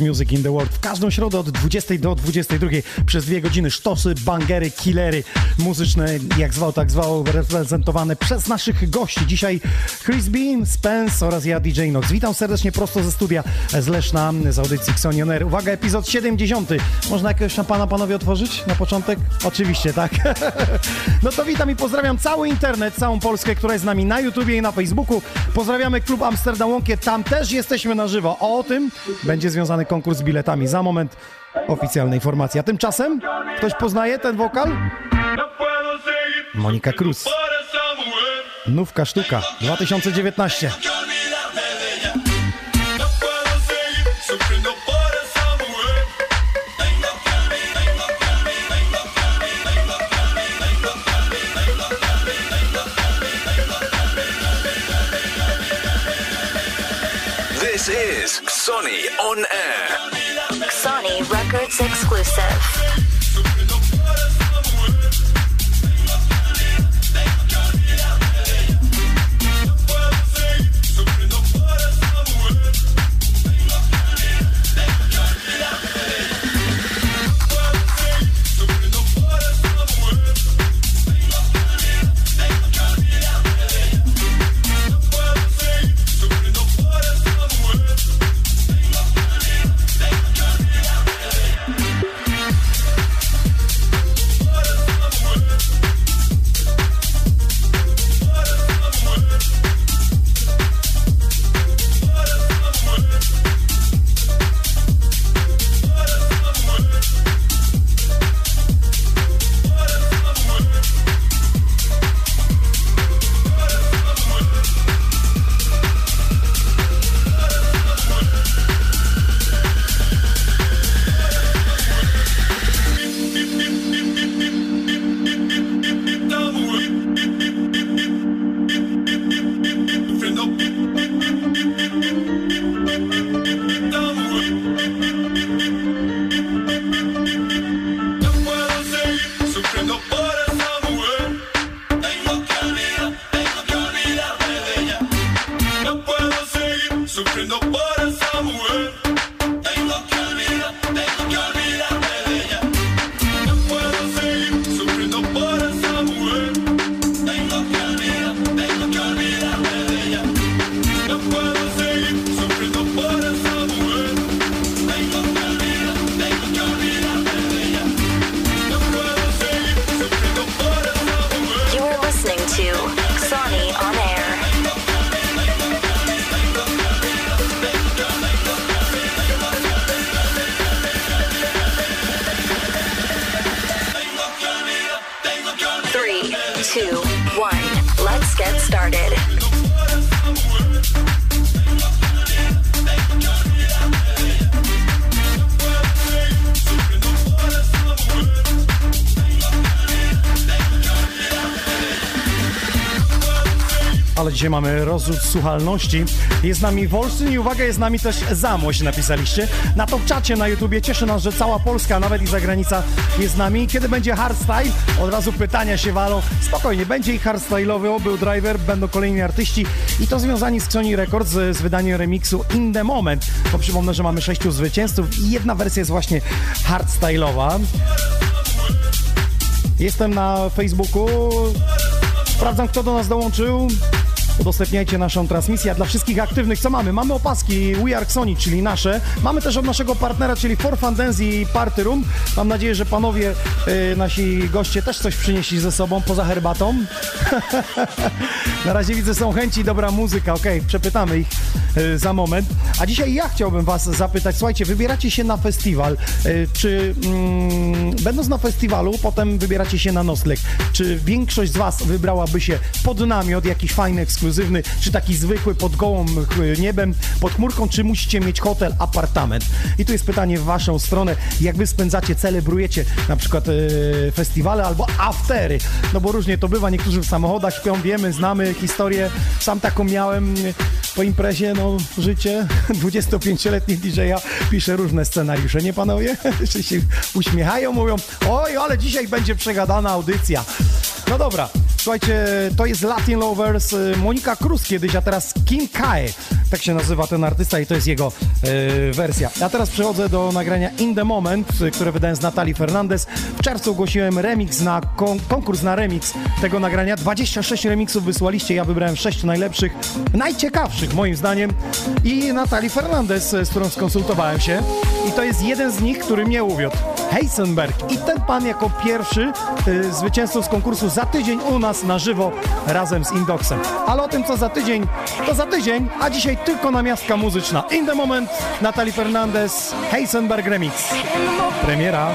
Music in the World. W każdą środę od 20 do 22 przez dwie godziny sztosy, bangery, killery muzyczne, jak zwał, tak zwał, reprezentowane przez naszych gości. Dzisiaj Chris Bean, Spence oraz ja DJ Nox. Witam serdecznie prosto ze studia z Leszna z audycji Xonioner. Uwaga, epizod 70. Można jakiegoś szampana panowie otworzyć na początek? Oczywiście, tak. no to witam i pozdrawiam cały internet, całą Polskę, która jest z nami na YouTubie i na Facebooku. Pozdrawiamy klub Amsterdam Łąkie, tam też jesteśmy na żywo. O tym będzie związany konkurs z biletami. Za moment oficjalna informacja. Tymczasem ktoś poznaje ten wokal? Monika Cruz. Nówka sztuka 2019. Sonny on Air. Sony Records exclusive. Dzisiaj mamy rozrzut słuchalności. Jest z nami Wolsztyn i uwaga, jest z nami też Zamość, napisaliście. Na top czacie na YouTubie cieszy nas, że cała Polska, nawet i zagranica jest z nami. Kiedy będzie hardstyle? Od razu pytania się walą. Spokojnie, będzie i hardstyle'owy, obył driver, będą kolejni artyści i to związani z Sony Records z, z wydaniem remiksu In The Moment. Bo przypomnę, że mamy sześciu zwycięzców i jedna wersja jest właśnie hardstyle'owa. Jestem na Facebooku. Sprawdzam, kto do nas dołączył. Udostępniajcie naszą transmisję. A dla wszystkich aktywnych, co mamy? Mamy opaski We Are Sony, czyli nasze. Mamy też od naszego partnera, czyli For Fun Dance i Party Room. Mam nadzieję, że panowie, y, nasi goście też coś przynieśli ze sobą poza herbatą. Na razie widzę, są chęci, dobra muzyka. Okej, przepytamy ich y, za moment. A dzisiaj ja chciałbym was zapytać, słuchajcie, wybieracie się na festiwal. Y, czy mm, będąc na festiwalu, potem wybieracie się na nocleg. Czy większość z was wybrałaby się pod namiot, jakiś fajny, ekskluzywny, czy taki zwykły, pod gołą y, niebem, pod chmurką, czy musicie mieć hotel, apartament? I tu jest pytanie w waszą stronę, jak wy spędzacie, celebrujecie na przykład y, festiwale albo aftery, no bo różnie to bywa, niektórzy w samochodach śpią, wiemy, znamy historię, sam taką miałem y, po imprezie, no życie 25-letni DJ-a pisze różne scenariusze, nie panowie? Jeszcze się uśmiechają, mówią, oj, ale dzisiaj będzie przegadana audycja. No dobra, słuchajcie, to jest Latin Lovers, y, Monika Cruz kiedyś, a teraz Kim Kae, tak się nazywa ten artysta i to jest jego y, wersja. A teraz przechodzę do nagrania In The Moment, y, które wydałem z Natalii Fernandez. W czerwcu ogłosiłem remix na kon konkurs na remix tego nagrania. 26 remixów wysłaliście, ja wybrałem 6 najlepszych, najciekawszych moim zdaniem i Natalii Fernandez, y, z którą skonsultowałem się i to jest jeden z nich, który mnie uwiódł. Heisenberg i ten pan jako pierwszy y, zwycięzcą z konkursu za tydzień u nas na żywo razem z Indoxem. Ale o tym co za tydzień, to za tydzień, a dzisiaj tylko namiastka muzyczna. In the moment, Natalie Fernandez, Heisenberg Remix. Premiera.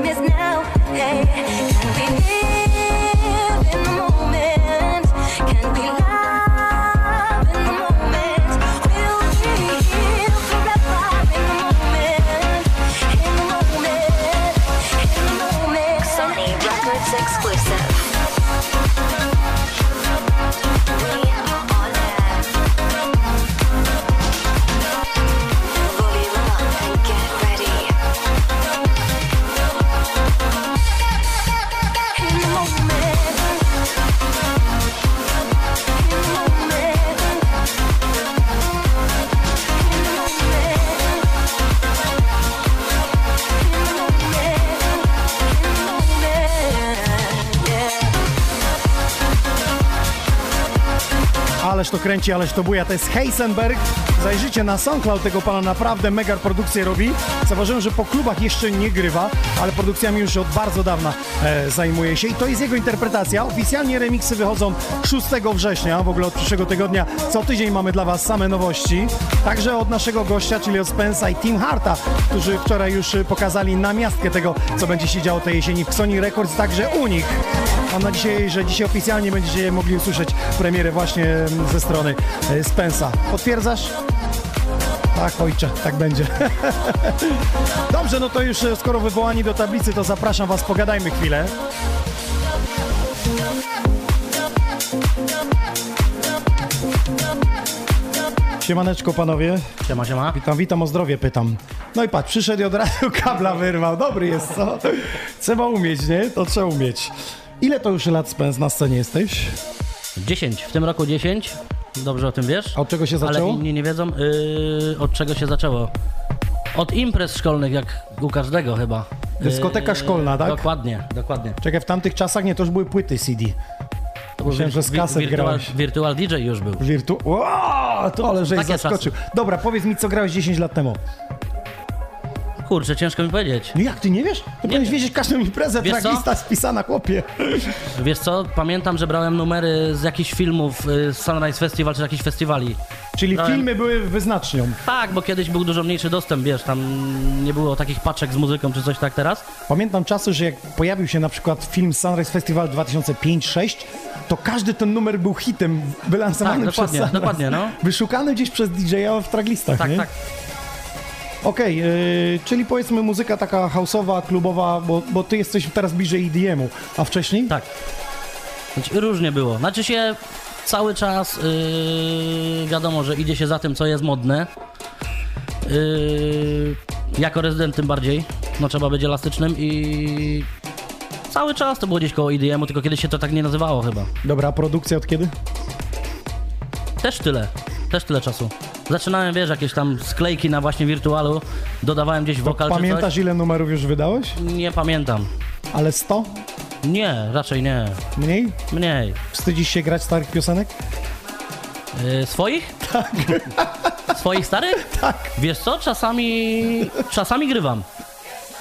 Now. Hey, can we live in the moment? Can we love in the moment? Will we live forever in the moment? In the moment. In the moment. Sony Records exclusive. Kręci, ależ to buja. To jest Heisenberg. Zajrzyjcie na SoundCloud tego pana, naprawdę mega produkcję robi. Zauważyłem, że po klubach jeszcze nie grywa, ale produkcjami już od bardzo dawna e, zajmuje się i to jest jego interpretacja. Oficjalnie remiksy wychodzą 6 września, w ogóle od przyszłego tygodnia. Co tydzień mamy dla was same nowości. Także od naszego gościa, czyli od Spensa i Tim Harta, którzy wczoraj już e, pokazali namiastkę tego, co będzie się działo tej jesieni w Sony Records, także u nich. Mam nadzieję, że dzisiaj oficjalnie będziecie mogli usłyszeć premierę właśnie mm, ze strony e, Spensa. Potwierdzasz? Tak, ojcze, tak będzie. Dobrze, no to już e, skoro wywołani do tablicy, to zapraszam was, pogadajmy chwilę. Siemaneczko panowie. Siema, siema. Witam, witam, o zdrowie pytam. No i patrz, przyszedł i od razu kabla wyrwał. Dobry jest, co? Trzeba umieć, nie? To trzeba umieć. Ile to już lat spędz na scenie jesteś? 10, w tym roku 10. Dobrze o tym wiesz? A od czego się Ale zaczęło? inni nie wiedzą, yy, od czego się zaczęło. Od imprez szkolnych, jak u każdego chyba. Dyskoteka szkolna, tak? Dokładnie, dokładnie. Czekaj, w tamtych czasach nie, to już były płyty CD. To Myślałem, że z kaset wirtual, grałeś. Virtual DJ już był. Wirtu... Wow, to ale żeś Takie zaskoczył. Dobra, powiedz mi, co grałeś 10 lat temu. Kurczę, ciężko mi powiedzieć. No jak, ty nie wiesz? Ty powinieneś wiedzieć każdą imprezę, Wiesz co? tracklista spisana, chłopie. Wiesz co, pamiętam, że brałem numery z jakichś filmów, y, z Sunrise Festival czy jakichś festiwali. Czyli Brałem- filmy były wyznacznią. Tak, bo kiedyś był dużo mniejszy dostęp, wiesz, tam nie było takich paczek z muzyką czy coś tak teraz. Pamiętam czasy, że jak pojawił się na przykład film Sunrise Festival 2005-6, to każdy ten numer był hitem wylansowany Tak, przez dokładnie, Sunrise. dokładnie, no. Wyszukany gdzieś przez DJ-a w tracklistach, Tak, nie? tak. Okej, yy, czyli powiedzmy muzyka taka houseowa, klubowa, bo, bo ty jesteś teraz bliżej EDM-u, a wcześniej? Tak. Znaczy, różnie było. Znaczy się cały czas yy, wiadomo, że idzie się za tym, co jest modne. Yy, jako rezydent tym bardziej. No trzeba być elastycznym i cały czas to było gdzieś koło EDM-u, tylko kiedyś się to tak nie nazywało chyba. Dobra, a produkcja od kiedy? Też tyle. Też tyle czasu. Zaczynałem, wiesz, jakieś tam sklejki na właśnie wirtualu, dodawałem gdzieś wokal czy Pamiętasz ile numerów już wydałeś? Nie pamiętam. Ale 100? Nie, raczej nie. Mniej? Mniej. Wstydzisz się grać starych piosenek? Yy, swoich? Tak. Swoich starych? Tak. Wiesz co, czasami, czasami grywam.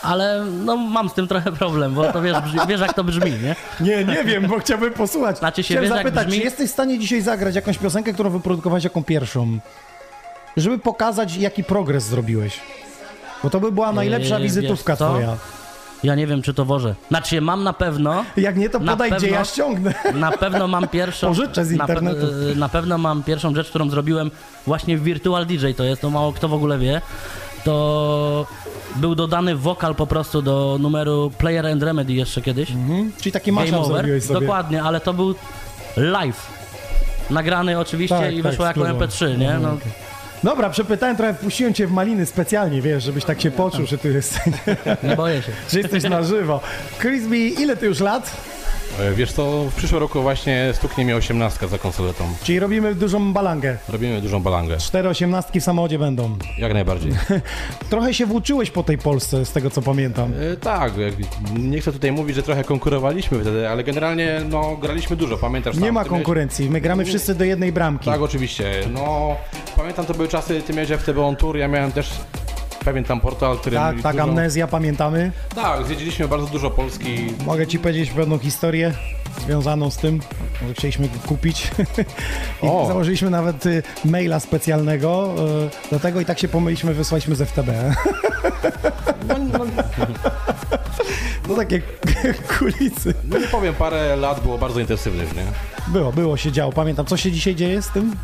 Ale no mam z tym trochę problem, bo to wiesz, wiesz jak to brzmi, nie? Nie, nie wiem, bo chciałbym posłuchać. Znaczy się, Chciałem wiesz, zapytać, czy jesteś w stanie dzisiaj zagrać jakąś piosenkę, którą wyprodukowałeś jako pierwszą? Żeby pokazać, jaki progres zrobiłeś. Bo to by była najlepsza Yy, wizytówka twoja. Ja nie wiem, czy to wożę. Znaczy, mam na pewno, Jak nie, to podaj, gdzie pewno- ja ściągnę. na pewno mam pierwszą... Pożyczę z na pe- internetu. yy, Na pewno mam pierwszą rzecz, którą zrobiłem właśnie w Virtual DJ, to jest, to mało kto w ogóle wie. To był dodany wokal po prostu do numeru Player and Remedy jeszcze kiedyś. Mhm. Czyli taki mashup zrobiłeś sobie. Dokładnie, ale to był live. Nagrany oczywiście Tak, i tak, wyszło jako spróbuję. MP3, nie? No, okej. Dobra, przepytałem trochę, wpuściłem cię w maliny specjalnie, wiesz, żebyś tak się poczuł, że ty jesteś, nie boję się. że jesteś na żywo. Chrisby, ile ty już lat? E, Wiesz co, w przyszłym roku właśnie stuknie mi 18 za konsoletą. Czyli robimy dużą balangę. Robimy dużą balangę. Cztery osiemnastki w samochodzie będą. Jak najbardziej. Trochę się włóczyłeś po tej Polsce, z tego co pamiętam. E, tak, nie chcę tutaj mówić, że trochę konkurowaliśmy wtedy, ale generalnie no, graliśmy dużo, pamiętasz? Nie sam, ma ty miałeś- konkurencji, my gramy wszyscy do jednej bramki. Tak, oczywiście. No, pamiętam, to były czasy, ty miałeś FTB On Tour, ja miałem też pewien tam portal, który... Tak, tak, dużo... amnezja, pamiętamy. Tak, zwiedziliśmy bardzo dużo Polski. Mogę ci powiedzieć pewną historię związaną z tym, że chcieliśmy go kupić i O. założyliśmy nawet y, maila specjalnego y, do tego i tak się pomyliśmy, wysłaliśmy z FTB. No takie kulisy. No nie powiem, parę lat było bardzo intensywnych, nie? Było, było, się działo. Pamiętam, co się dzisiaj dzieje z tym?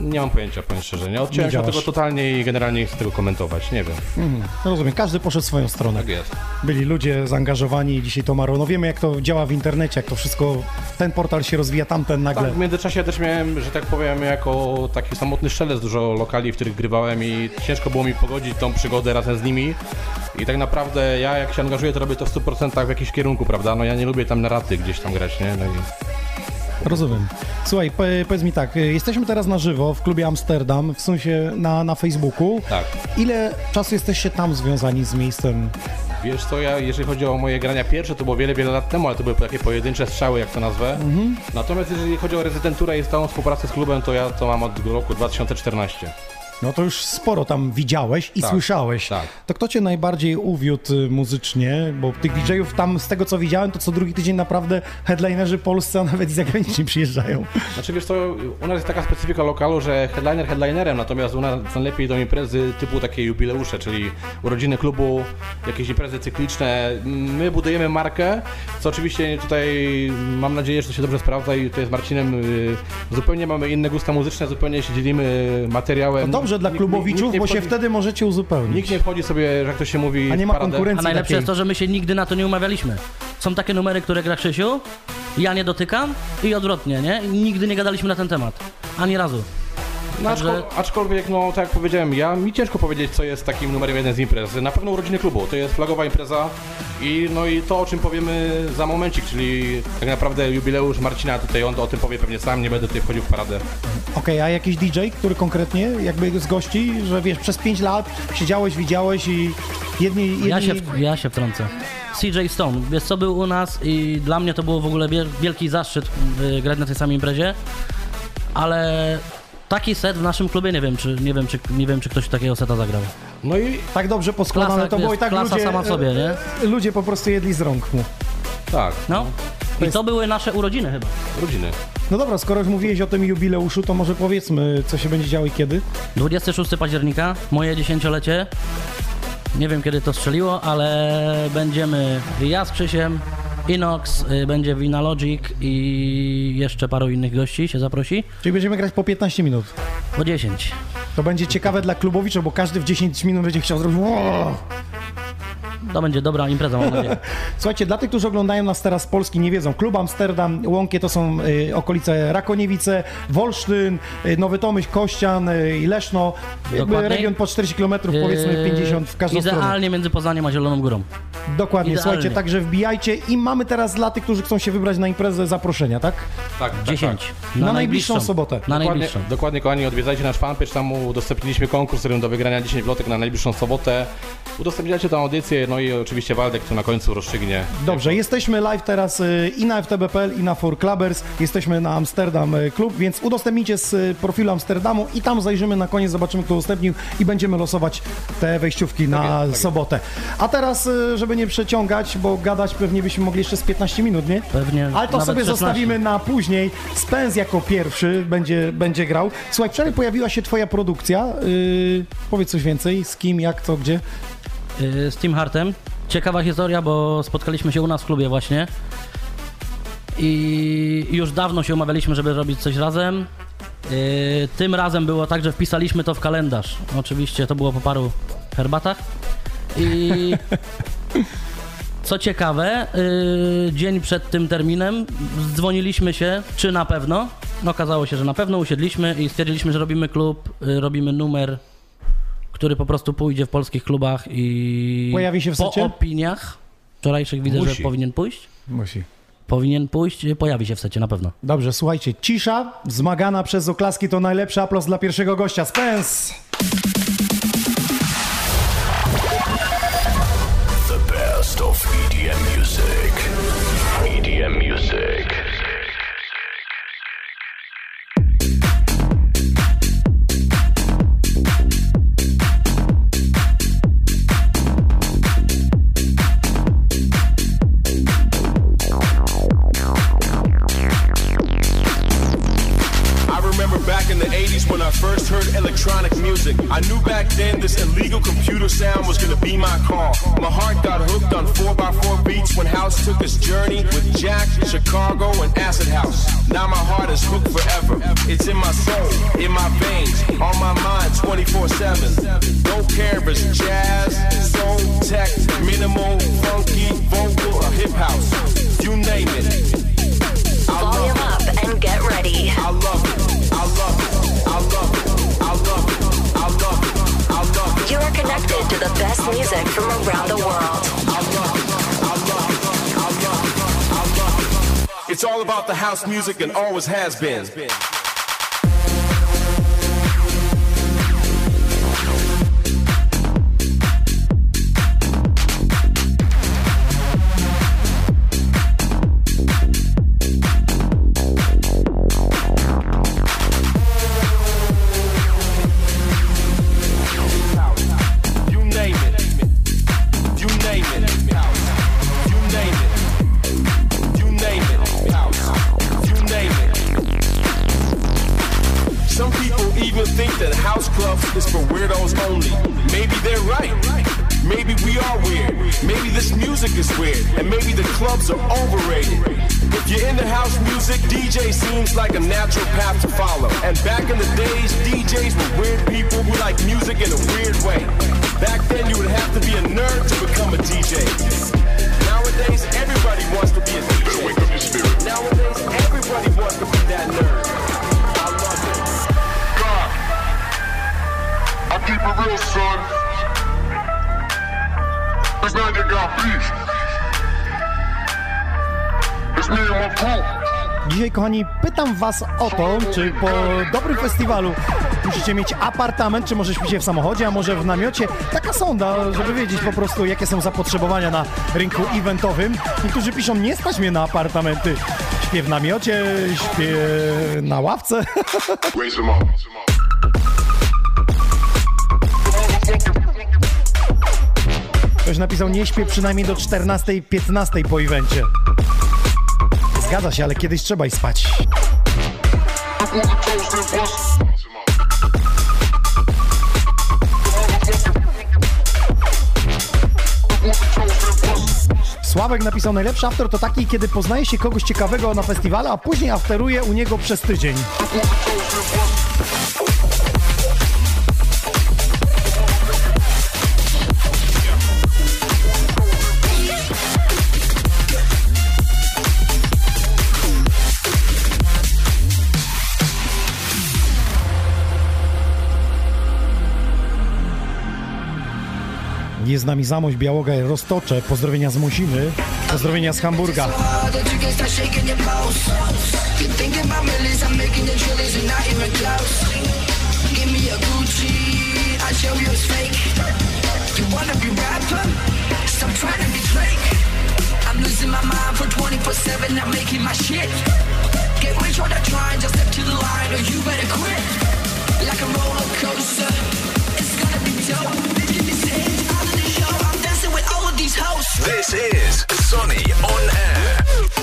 Nie mam pojęcia, powiem szczerze. Nie odciąłem się od tego totalnie i generalnie nie chcę tego komentować. Nie wiem. Rozumiem, każdy poszedł swoją stronę. Tak jest. Byli ludzie zaangażowani i dzisiaj to marło. No wiemy, jak to działa w internecie, jak to wszystko, ten portal się rozwija, tamten nagle. Tak, w międzyczasie też miałem, że tak powiem, jako taki samotny strzelec dużo lokali, w których grywałem i ciężko było mi pogodzić tą przygodę razem z nimi. I tak naprawdę ja jak się angażuję, to robię to w 100% w jakimś kierunku, prawda? No ja nie lubię tam na raty gdzieś tam grać, nie? No i... Rozumiem. Słuchaj, po, powiedz mi tak, y, jesteśmy teraz na żywo w klubie Amsterdam, w sensie na, na Facebooku. Tak. Ile czasu jesteście tam związani z miejscem? Wiesz co, ja jeżeli chodzi o moje grania pierwsze, to było wiele, wiele lat temu, ale to były takie pojedyncze strzały, jak to nazwę. Natomiast jeżeli chodzi o rezydenturę i stałą współpracę z klubem, to ja to mam od roku 2014. No to już sporo tam widziałeś i Tak, słyszałeś. tak. To kto cię najbardziej uwiódł y, muzycznie? Bo tych DJ-ów tam, z tego co widziałem, to co drugi tydzień naprawdę headlinerzy polscy, a nawet i zagraniczni przyjeżdżają. Znaczy wiesz co, u nas jest taka specyfika lokalu, że headliner headlinerem, natomiast u nas najlepiej do imprezy typu takie jubileusze, czyli urodziny klubu, jakieś imprezy cykliczne. My budujemy markę, co oczywiście tutaj mam nadzieję, że to się dobrze sprawdza i tutaj z Marcinem y, zupełnie mamy inne gusta muzyczne, zupełnie się dzielimy materiałem. Dobrze dla klubowiczów, nikt bo się wtedy możecie uzupełnić. Nikt nie wchodzi sobie, że jak to się mówi, A nie ma paradę. konkurencji. A najlepsze takiej. jest to, że my się nigdy na to nie umawialiśmy. Są takie numery, które gra Krzysiu, ja nie dotykam i odwrotnie, nie? I nigdy nie gadaliśmy na ten temat. Ani razu. No, Także- aczko, aczkolwiek, no tak jak powiedziałem, ja mi ciężko powiedzieć, co jest takim numerem jeden z imprez. Na pewno urodziny klubu, to jest flagowa impreza i no i to, o czym powiemy za momencik, czyli tak naprawdę jubileusz Marcina, tutaj on o tym powie pewnie sam, nie będę tutaj wchodził w paradę. Okej, a jakiś DJ, który konkretnie jakby z gości, że wiesz, przez 5 lat siedziałeś, widziałeś i jedni... jedni... Ja się, ja się wtrącę. CJ Stone, wiesz co był u nas i dla mnie to było w ogóle wiel- wielki zaszczyt y, grać na tej samej imprezie, ale taki set w naszym klubie nie wiem, czy nie wiem, czy, nie wiem, czy ktoś takiego seta zagrał. No i Tak dobrze poskładane Klasa, to było i tak klasa ludzie, sama w sobie, nie? e, ludzie po prostu jedli z rąk mu. tak, No. I jest- to były nasze urodziny chyba. rodziny. No dobra, skoro już mówiłeś o tym jubileuszu, to może powiedzmy, co się będzie działo i kiedy. 26 października, moje dziesięciolecie. Nie wiem kiedy to strzeliło, ale będziemy ja z Krzysiem, Inox, y, będzie Wina Logic i jeszcze paru innych gości się zaprosi. Czyli będziemy grać po 15 minut. Po 10. To będzie ciekawe dla klubowiczów, bo każdy w 10 minut będzie chciał zrobić! To będzie dobra impreza, mam nadzieję. Słuchajcie, dla tych, którzy oglądają nas teraz z Polski, nie wiedzą, Klub Amsterdam, Łąkie to są y, okolice Rakoniewice, Wolsztyn, y, Nowy Tomyśl, Kościan y, i Leszno. Jakby Dokładnie. region po 40 km, powiedzmy Yy, 50 w każdą stronę. Idealnie między Poznaniem a Zieloną Górą. Dokładnie, idealnie. słuchajcie, także wbijajcie i mamy teraz dla tych, którzy chcą się wybrać na imprezę zaproszenia, tak? Tak, tak, 10. Tak. Na najbliższą sobotę. Na Dokładnie, najbliższą. dokładnie, kochani, odwiedzajcie nasz fanpage, tam udostępniliśmy konkurs, którym do wygrania 10 wlotek na najbliższą sobotę. Udostępniacie tę audycję, no i oczywiście Waldek, tu na końcu rozstrzygnie. Dobrze, jesteśmy live teraz y, i na FTB.pl i na For Clubbers, jesteśmy na Amsterdam y, Klub, więc udostępnijcie z y, profilu Amsterdamu i tam zajrzymy na koniec, zobaczymy kto udostępnił i będziemy losować te wejściówki na jest, tak jest. sobotę. A teraz, y, żeby nie przeciągać, bo gadać pewnie byśmy mogli jeszcze z 15 minut, nie? Pewnie Ale to nawet sobie 16. zostawimy na później. Spens jako pierwszy będzie, będzie grał. Słuchaj, wczoraj pojawiła się twoja produkcja. Yy, powiedz coś więcej, z kim, jak, to, gdzie? Y, z Tim Hartem. Ciekawa historia, bo spotkaliśmy się u nas w klubie właśnie. I już dawno się umawialiśmy, żeby robić coś razem. Y, Tym razem było tak, że wpisaliśmy to w kalendarz. Oczywiście to było po paru herbatach. I co ciekawe, y, dzień przed tym terminem dzwoniliśmy się, czy na pewno. Okazało się, że na pewno usiedliśmy i stwierdziliśmy, że robimy klub, robimy numer, który po prostu pójdzie w polskich klubach i Pojawi się w po secie? opiniach wczorajszych widzę, Musi. że powinien pójść. Musi. Powinien pójść, pojawi się w secie na pewno. Dobrze, słuchajcie, cisza, wzmagana przez oklaski to najlepszy aplauz dla pierwszego gościa. Spence! I knew back then this illegal computer sound was gonna be my call. My heart got hooked on 4x4 beats when House took its journey with Jack, Chicago, and Acid House. Now my heart is hooked forever. It's in my soul, in my veins, on my mind 24 7. Don't care if it's jazz, soul, tech, minimal, funky, vocal, or hip house. You name it. I Volume it. up and get ready. I love it. I love it. I love it. You are connected to the best music from around the world. It's all about the house music and always has been. The are overrated. If you're into house music, DJ seems like a natural path to follow. And back in the days, DJs were weird people who like music in a weird way. Back then, you would have to be a nerd to become a DJ. Nowadays, everybody wants to be a DJ. Nowadays, everybody wants to be that nerd. I love it. God, I keep it real, son. It's not your got beef. Dzisiaj, kochani, pytam was o to, czy po dobrym festiwalu musicie mieć apartament, czy może śpicie w samochodzie, a może w namiocie. Taka sonda, żeby wiedzieć po prostu, jakie są zapotrzebowania na rynku eventowym. Niektórzy piszą, nie stać mnie na apartamenty. Śpię w namiocie, śpię na ławce. Ktoś napisał, nie śpię przynajmniej do 14-15 po evencie. Zgadza się, ale kiedyś trzeba i spać. Sławek napisał, najlepszy after to taki, kiedy poznaje się kogoś ciekawego na festiwalu, a później afteruje u niego przez tydzień. Jest z nami Zamość Białoga i Roztocze. Pozdrowienia z Musiny. Pozdrowienia z Hamburga. that you can start shaking your pulse. You're thinking about millions, I'm making the trillions and not even close. Give me a Gucci, I'll show you it's fake. You wanna be rapper? Stop trying to be Drake. I'm losing my mind for 24-7, I'm making my shit. Get rich or the trying, just step to the line or you better quit. Like a roller coaster, with all of these hoes. This is Sonny on air.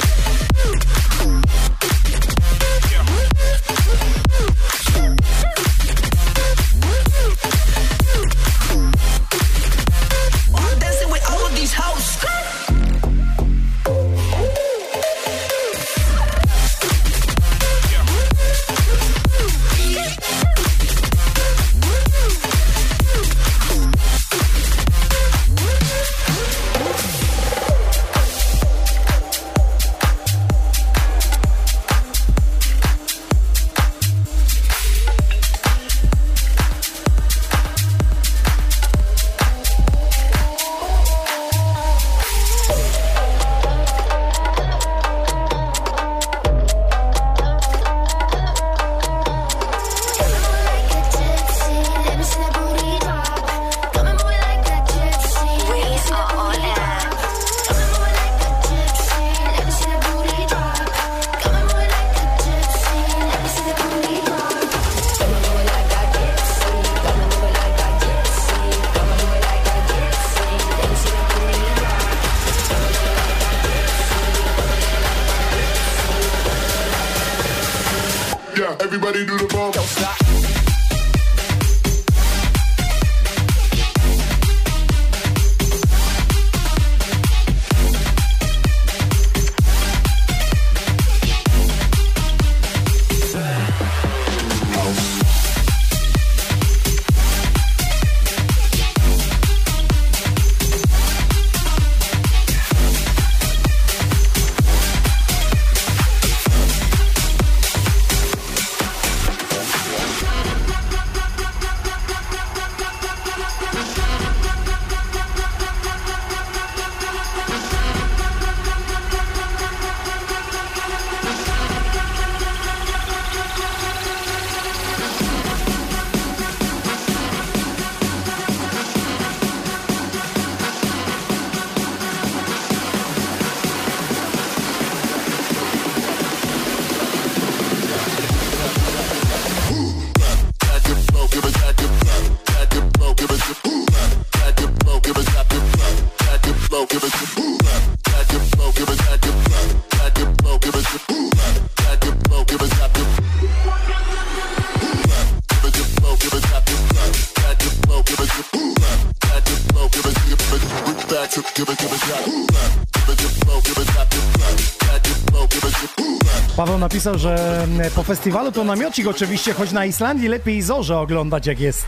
Paweł napisał, że mm, po festiwalu to namiocik oczywiście, choć na Islandii lepiej zorzę oglądać jak jest.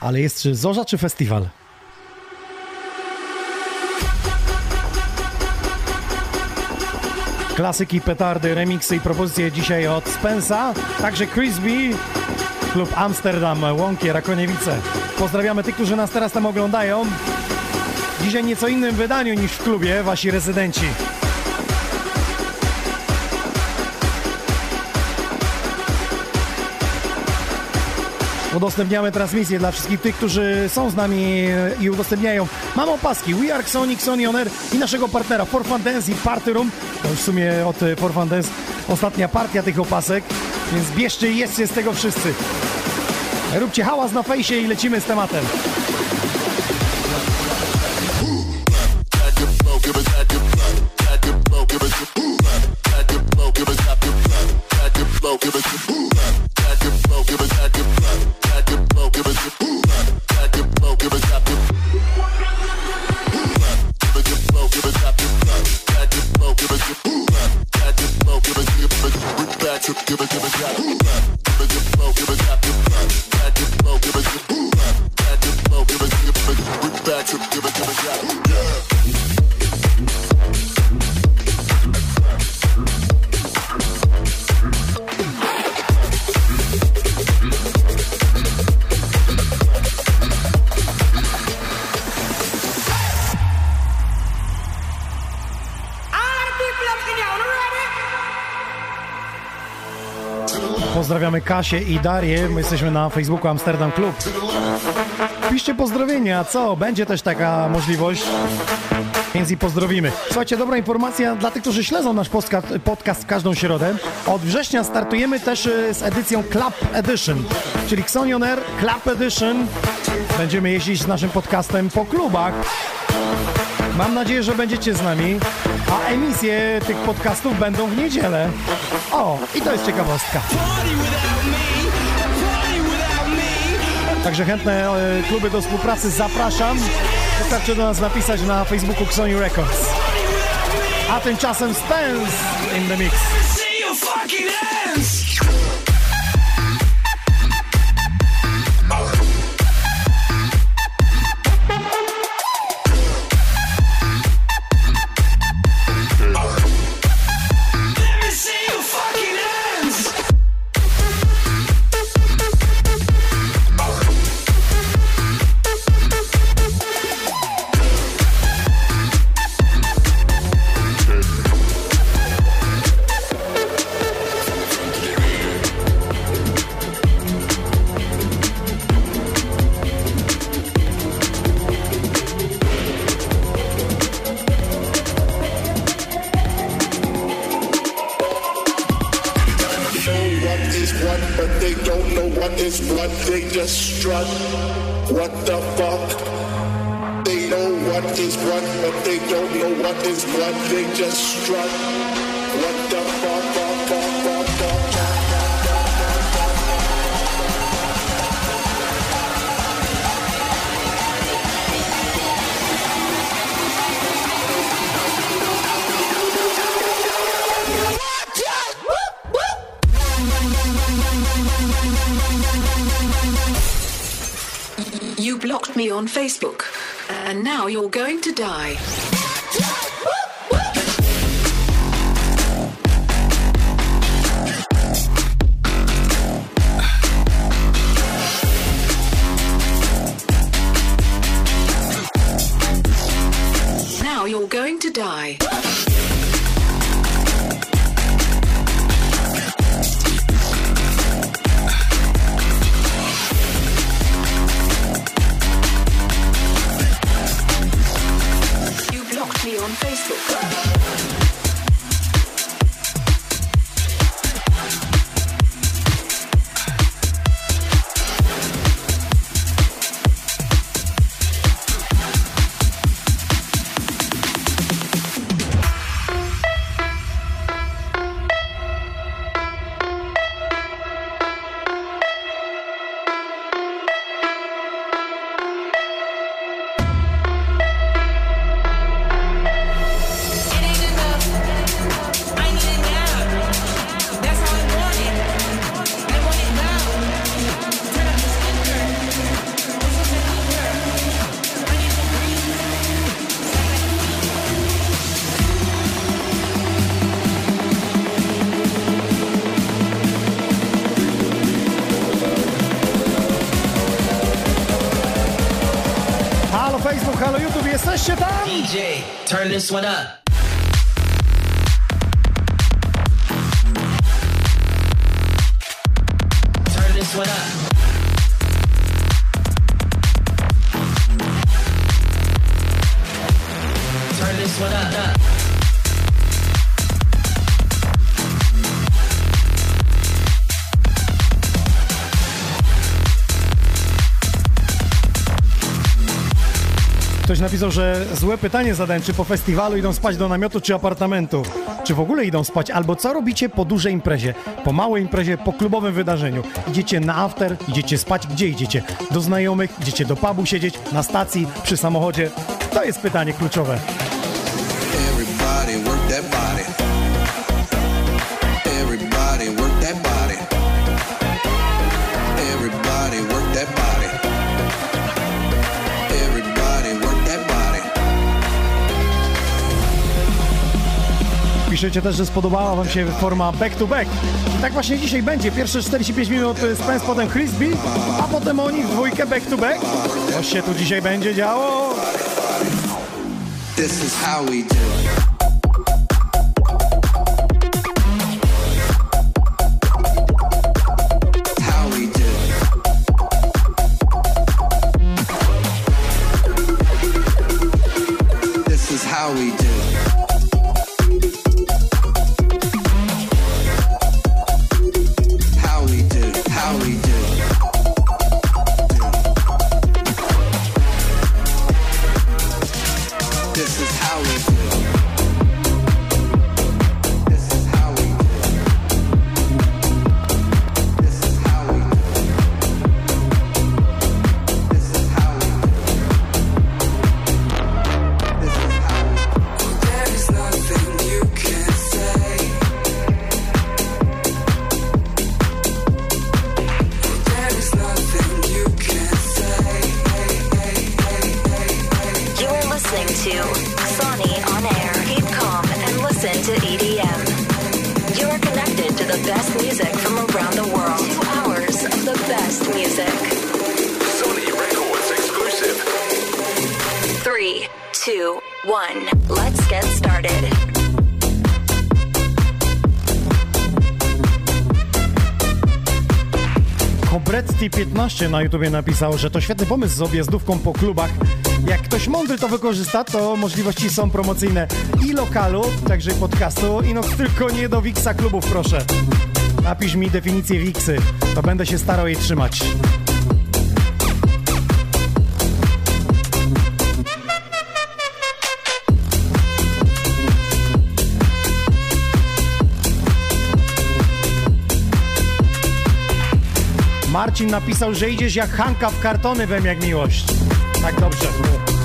Ale jest czy zorza, czy festiwal? Klasyki, petardy, remiksy i propozycje dzisiaj od Spensa, także Crispy, klub Amsterdam, Łąkie, Rakoniewice. Pozdrawiamy tych, którzy nas teraz tam oglądają. Dzisiaj nieco innym wydaniu niż w klubie, wasi rezydenci. Udostępniamy transmisję dla wszystkich tych, którzy są z nami i udostępniają. Mamy opaski We Are Sonic, Sony On Air i naszego partnera For Fun Dance i Party Room. To już w sumie od e, For Fun Dance ostatnia partia tych opasek, więc bierzcie i jedzcie z tego wszyscy. Róbcie hałas na fejsie i lecimy z tematem. Kasię i Darię. My jesteśmy na Facebooku Amsterdam Club. Piszcie pozdrowienia, co? Będzie też taka możliwość. Więc i pozdrowimy. Słuchajcie, dobra informacja dla tych, którzy śledzą nasz podcast, podcast w każdą środę. Od września startujemy też y, z edycją Club Edition, czyli Xonion Air Club Edition. Będziemy jeździć z naszym podcastem po klubach. Mam nadzieję, że będziecie z nami, a emisje tych podcastów będą w niedzielę. O, i to jest ciekawostka. Także chętne e, kluby do współpracy zapraszam. Wystarczy do nas napisać na Facebooku Xoni Records. A tymczasem Spence in the mix. Turn this one up. Turn this one up. Napisał, że złe pytanie zadałem, czy po festiwalu idą spać do namiotu, czy apartamentu. Czy w ogóle idą spać, albo co robicie po dużej imprezie, po małej imprezie, po klubowym wydarzeniu. Idziecie na after, idziecie spać, gdzie idziecie? Do znajomych, idziecie do pubu siedzieć, na stacji, przy samochodzie? To jest pytanie kluczowe. Piszecie też, że spodobała wam się forma back to back. I tak właśnie dzisiaj będzie. Pierwsze 45 minut Spence, potem Chris B, a potem oni w dwójkę back to back. Co się tu dzisiaj będzie działo? This is how we do it. 15 na YouTubie napisał, że to świetny pomysł z objazdówką po klubach. Jak ktoś mądry to wykorzysta, to możliwości są promocyjne i lokalu, także i podcastu, i no tylko nie do wixa klubów, proszę. Napisz mi definicję wixy, to będę się starał jej trzymać. Marcin napisał, że idziesz jak Hanka w kartony wem jak miłość. Tak dobrze.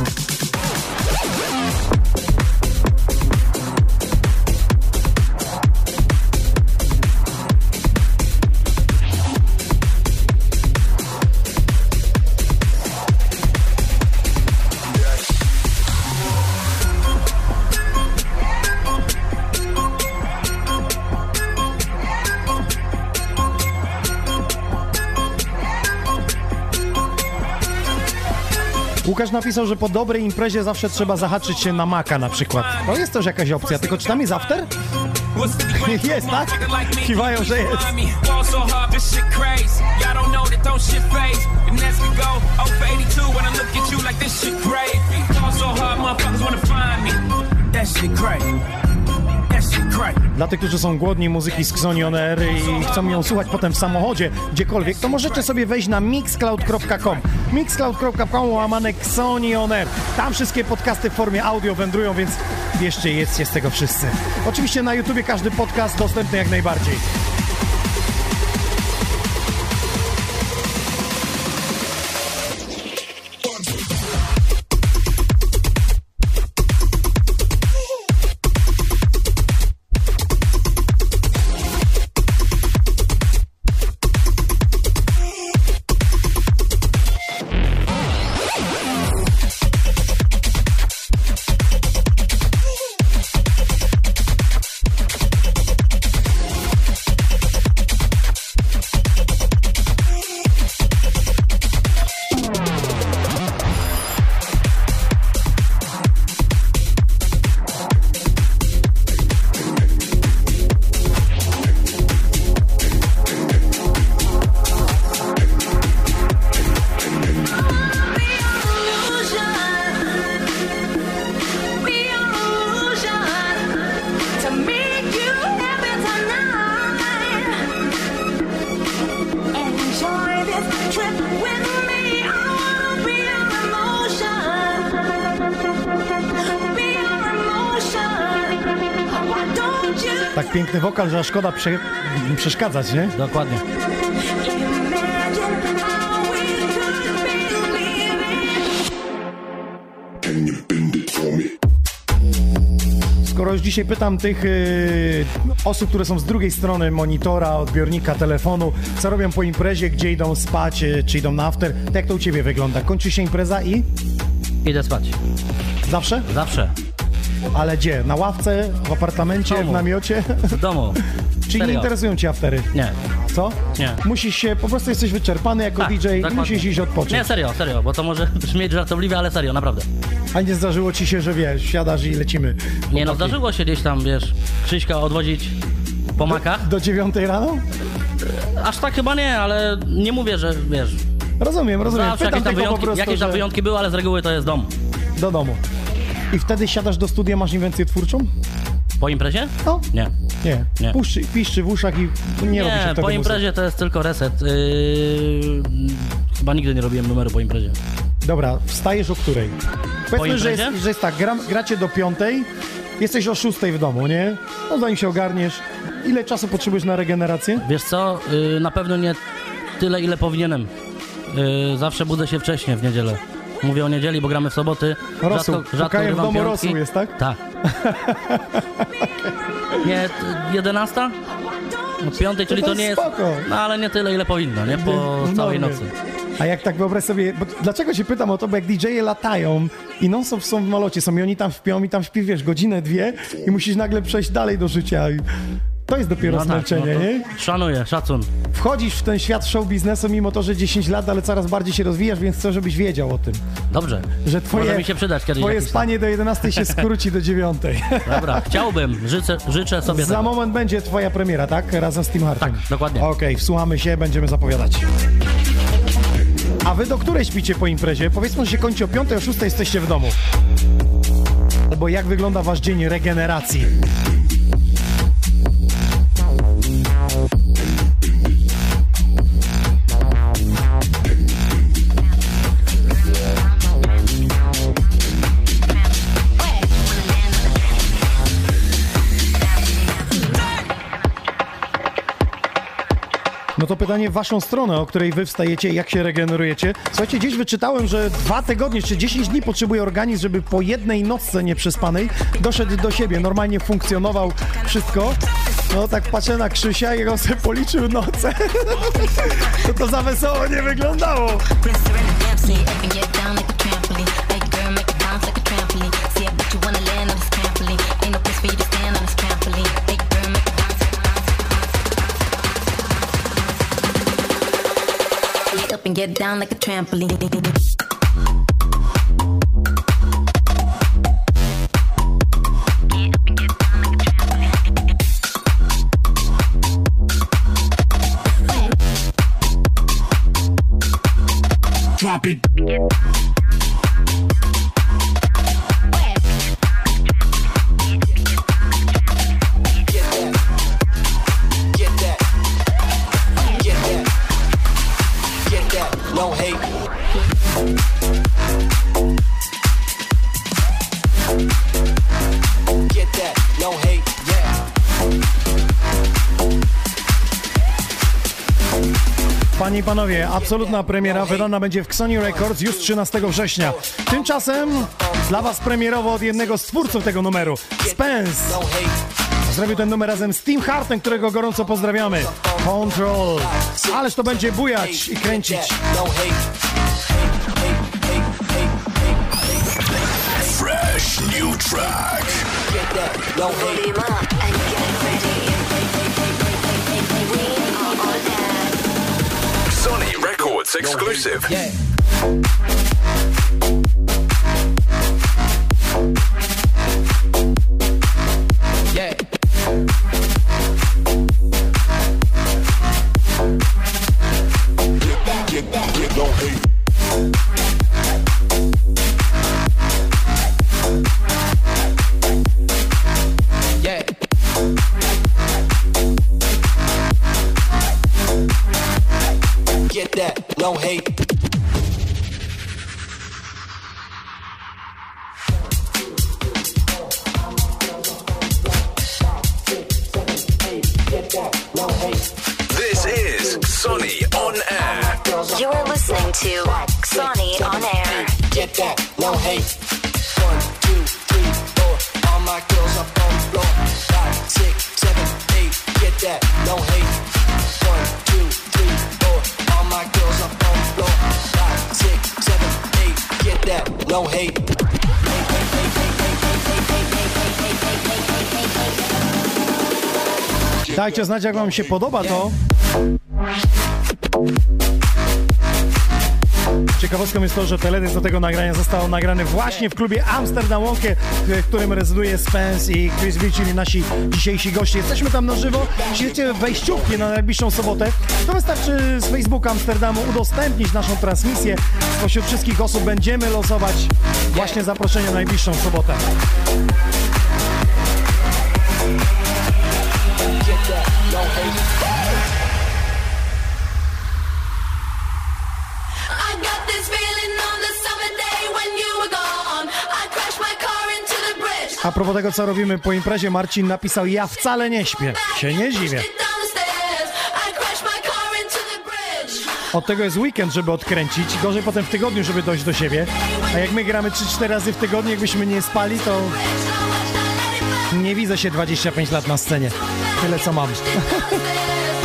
Łukasz napisał, że po dobrej imprezie zawsze trzeba zahaczyć się na maka na przykład. To jest też jakaś opcja, tylko czy tam jest after? Jest, tak? Kiwają, że jest. Fall so hard, this shit crazy. Y'all don't know that don't shit phase. And as we go, 0 for 82 when I look at you like this shit gravy. Fall so hard, motherfuckers wanna find me. That shit crazy. Dla tych, którzy są głodni muzyki z Xonion Air i chcą ją słuchać potem w samochodzie, gdziekolwiek, to możecie sobie wejść na mixcloud.com. mixcloud.com łamane Xonion Air. Tam wszystkie podcasty w formie audio wędrują, więc bierzcie jedzcie z tego wszyscy. Oczywiście na YouTubie każdy podcast dostępny jak najbardziej. Że aż szkoda prze... przeszkadzać, nie? Dokładnie. Skoro już dzisiaj pytam tych y, osób, które są z drugiej strony monitora, odbiornika, telefonu, co robią po imprezie, gdzie idą spać, y, czy idą na after, to jak to u ciebie wygląda? Kończy się impreza i Idę spać. zawsze? Zawsze. Ale gdzie? Na ławce, w apartamencie, domu. w namiocie? W domu. Czy nie Serio. interesują cię aftery? Nie. Co? Nie. Musisz się, po prostu jesteś wyczerpany jako Tak, DJ i dokładnie. musisz iść odpocząć. Nie, serio, serio, bo to może brzmieć żartobliwie, ale serio, naprawdę. A nie zdarzyło ci się, że wiesz, siadasz i lecimy. Nie no, zdarzyło się gdzieś tam, wiesz, Krzyśka odwozić po makach. Do dziewiątej rano? Aż tak chyba nie, ale nie mówię, że wiesz. Rozumiem, rozumiem. Zawsze Pytam jakieś tam, wyjątki, prostu, jakieś tam że- wyjątki były, ale z reguły to jest dom. Do domu. I wtedy siadasz do studia, masz inwencję twórczą? Po imprezie? No. Nie. Nie. Nie. Puszczy, piszczy w uszach i nie, robi się Nie, po muzyki. imprezie to jest tylko reset. Yy, chyba nigdy nie robiłem numeru po imprezie. Dobra, wstajesz o której? Powiedzmy, że jest, że jest tak, gram, gracie do piątej, jesteś o szóstej w domu, nie? No zanim się ogarniesz, ile czasu potrzebujesz na regenerację? Wiesz co, yy, na pewno nie tyle, ile powinienem. Yy, zawsze budzę się wcześniej w niedzielę. Mówię o niedzieli, bo gramy w soboty. Rosół, Rzadko, rzadko w domu piątki. rosół jest, tak? Tak. Nie, t- 11? No piątej, czyli to to nie jest... spoko. No ale nie tyle, ile powinno, nie? Po W całej normie. nocy. A jak tak wyobraź sobie, dlaczego się pytam o to, bo jak DJ-e latają i non stop są w malocie, są i oni tam śpią i tam śpi, wiesz, godzinę, dwie i musisz nagle przejść dalej do życia. To jest dopiero No tak, zmęczenie, no to nie? Szanuję, szacun. Wchodzisz w ten świat show biznesu, mimo to, że 10 lat, ale coraz bardziej się rozwijasz, więc chcę, żebyś wiedział o tym. Dobrze. Że twoje, Może mi się przydać kiedyś twoje spanie do 11 się skróci do 9. Dobra, chciałbym, życzę, życzę sobie Za tego. moment będzie twoja premiera, tak? Razem z Tim Hartem. Tak, dokładnie. Okej, wsłuchamy się, będziemy zapowiadać. A wy do której śpicie po imprezie? Powiedzmy, że się kończy o 5, o 6 jesteście w domu. Albo jak wygląda wasz dzień regeneracji? No to pytanie w waszą stronę, o której wy wstajecie, jak się regenerujecie. Słuchajcie, gdzieś wyczytałem, że dwa tygodnie czy 10 dni potrzebuje organizm, żeby po jednej nocce nieprzespanej doszedł do siebie, normalnie funkcjonował wszystko. No tak patrzę na Krzysia i on sobie policzył noce. To to za wesoło nie wyglądało. Get down like a trampoline. Drop it. I panowie, absolutna premiera wydana będzie w Xoni Records już 13 września. Tymczasem dla was premierowo od jednego z twórców tego numeru, Spence. Zrobił ten numer razem z Tim Hartem, którego gorąco pozdrawiamy. Control. Ależ to będzie bujać i kręcić. Fresh new track. Exclusive. Yeah. To Sonny on Air. Get that, no hate. One, two, three, four. All my girls up on the floor. Five, six, seven, eight. Get that, no hate. One, two, three, four. All my girls up on the floor. Five, six, seven, eight. Get that, no hate. Dajcie znać, jak wam się podoba to. Ciekawostką jest to, że teledysk do tego nagrania został nagrany właśnie w klubie Amsterdam Wonkie, w którym rezyduje Spence i Chris V, czyli nasi dzisiejsi goście. Jesteśmy tam na żywo. Chcecie wejściówki na najbliższą sobotę, to wystarczy z Facebooka Amsterdamu udostępnić naszą transmisję. Spośród wszystkich osób będziemy losować właśnie zaproszenie na najbliższą sobotę. A propos tego, co robimy po imprezie, Marcin napisał, ja wcale nie śpię. Się nie dziwię. Od tego jest weekend, żeby odkręcić. Gorzej potem w tygodniu, żeby dojść do siebie. A jak my gramy 3-4 razy w tygodniu, jakbyśmy nie spali, to nie widzę się 25 lat na scenie. Tyle co mam.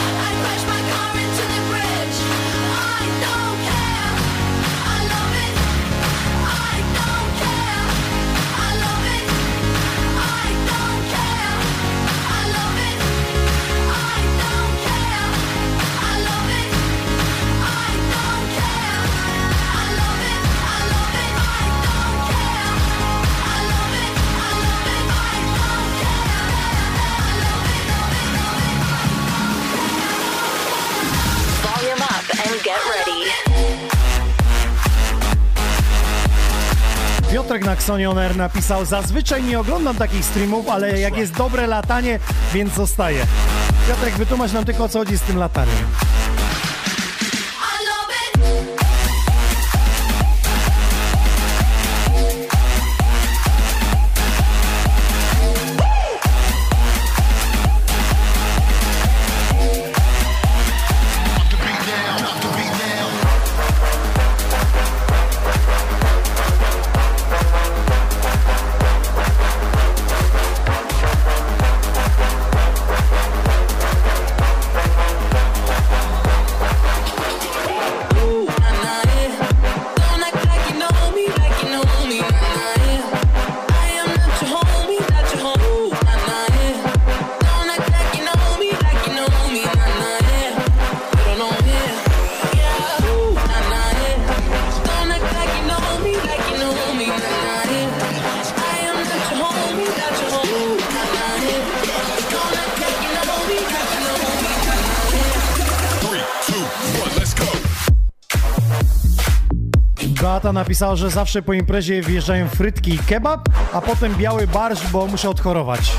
Piotrek na Xonion Air napisał, zazwyczaj nie oglądam takich streamów, ale jak jest dobre latanie, więc zostaje. Piotrek, wytłumacz nam tylko o co chodzi z tym lataniem. Beata napisała, że zawsze po imprezie wjeżdżają frytki i kebab, a potem biały barszcz, bo muszę odchorować.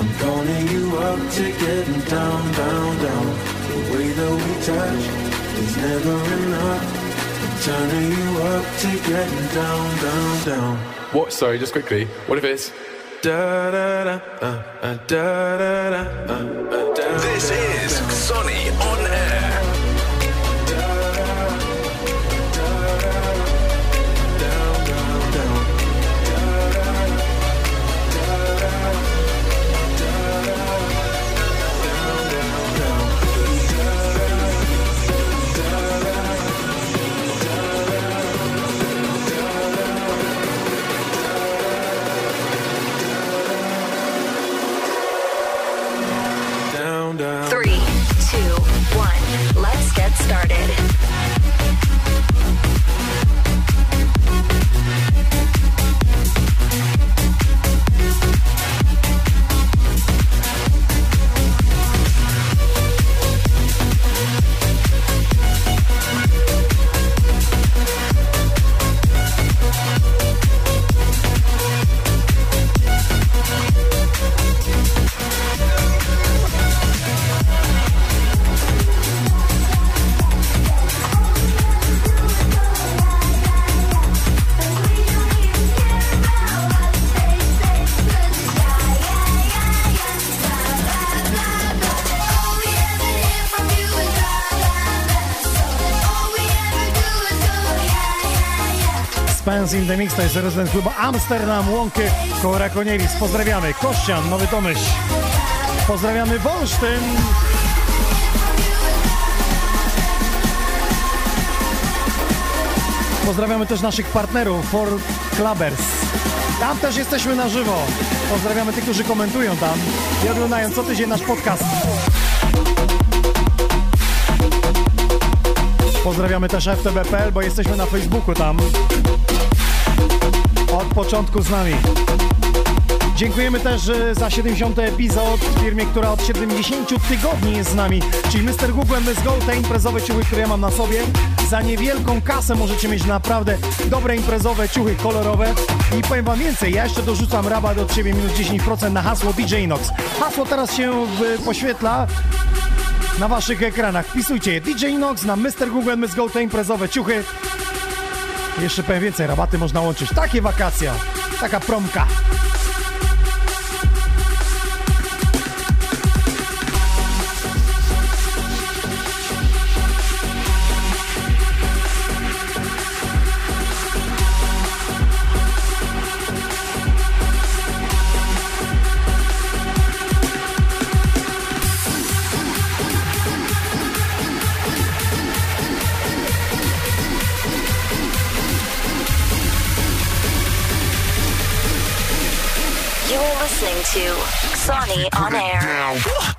I'm calling you up to getting down, down, down. The way that we touch is never enough. I'm turning you up to getting down, down, down. What? Sorry, just quickly. What if it's Da da da, uh, uh, da da da, uh, uh, da. This is Sonny on Air. Three, two, one. Let's get started. Sounds in the Mix, to jest rezydent klubu Amsterdam, Łąky, koło Rakonielis. Pozdrawiamy. Kościan, Nowy Tomyśl. Pozdrawiamy Wolsztyn. Pozdrawiamy też naszych partnerów, For Clubbers. Tam też jesteśmy na żywo. Pozdrawiamy tych, którzy komentują tam i oglądają co tydzień nasz podcast. Pozdrawiamy też FTB.pl, bo jesteśmy na Facebooku tam. Początku z nami. Dziękujemy też e, za 70 epizod firmie, która od 70 tygodni jest z nami, czyli Mr. Google Let's Go, te imprezowe ciuchy, które ja mam na sobie. Za niewielką kasę możecie mieć naprawdę dobre imprezowe ciuchy kolorowe. I powiem wam więcej, ja jeszcze dorzucam rabat od siebie minus 10% na hasło DJ Inox. Hasło teraz się e, poświetla na waszych ekranach. Wpisujcie DJ Inox na Mr. Google Let's Go, te imprezowe ciuchy. Jeszcze powiem więcej, rabaty można łączyć. Takie wakacja, taka promka. To on Air.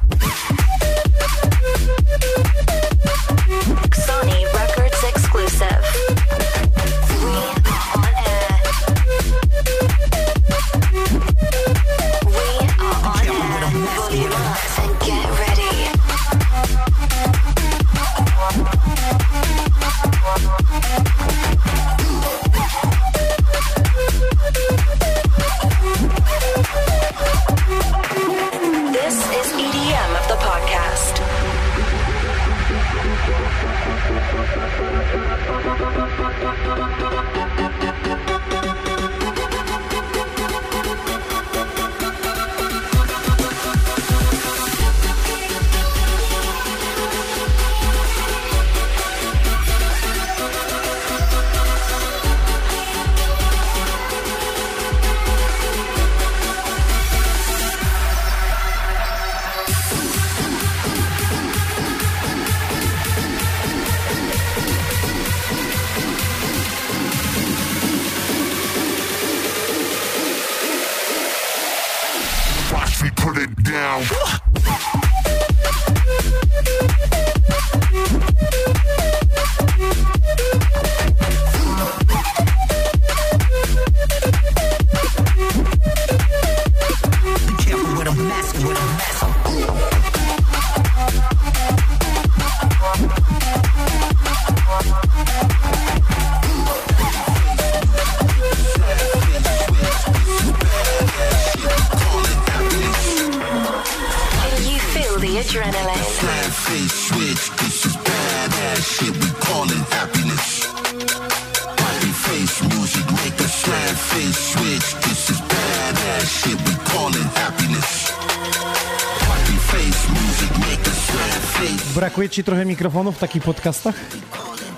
Ci trochę mikrofonów w takich podcastach?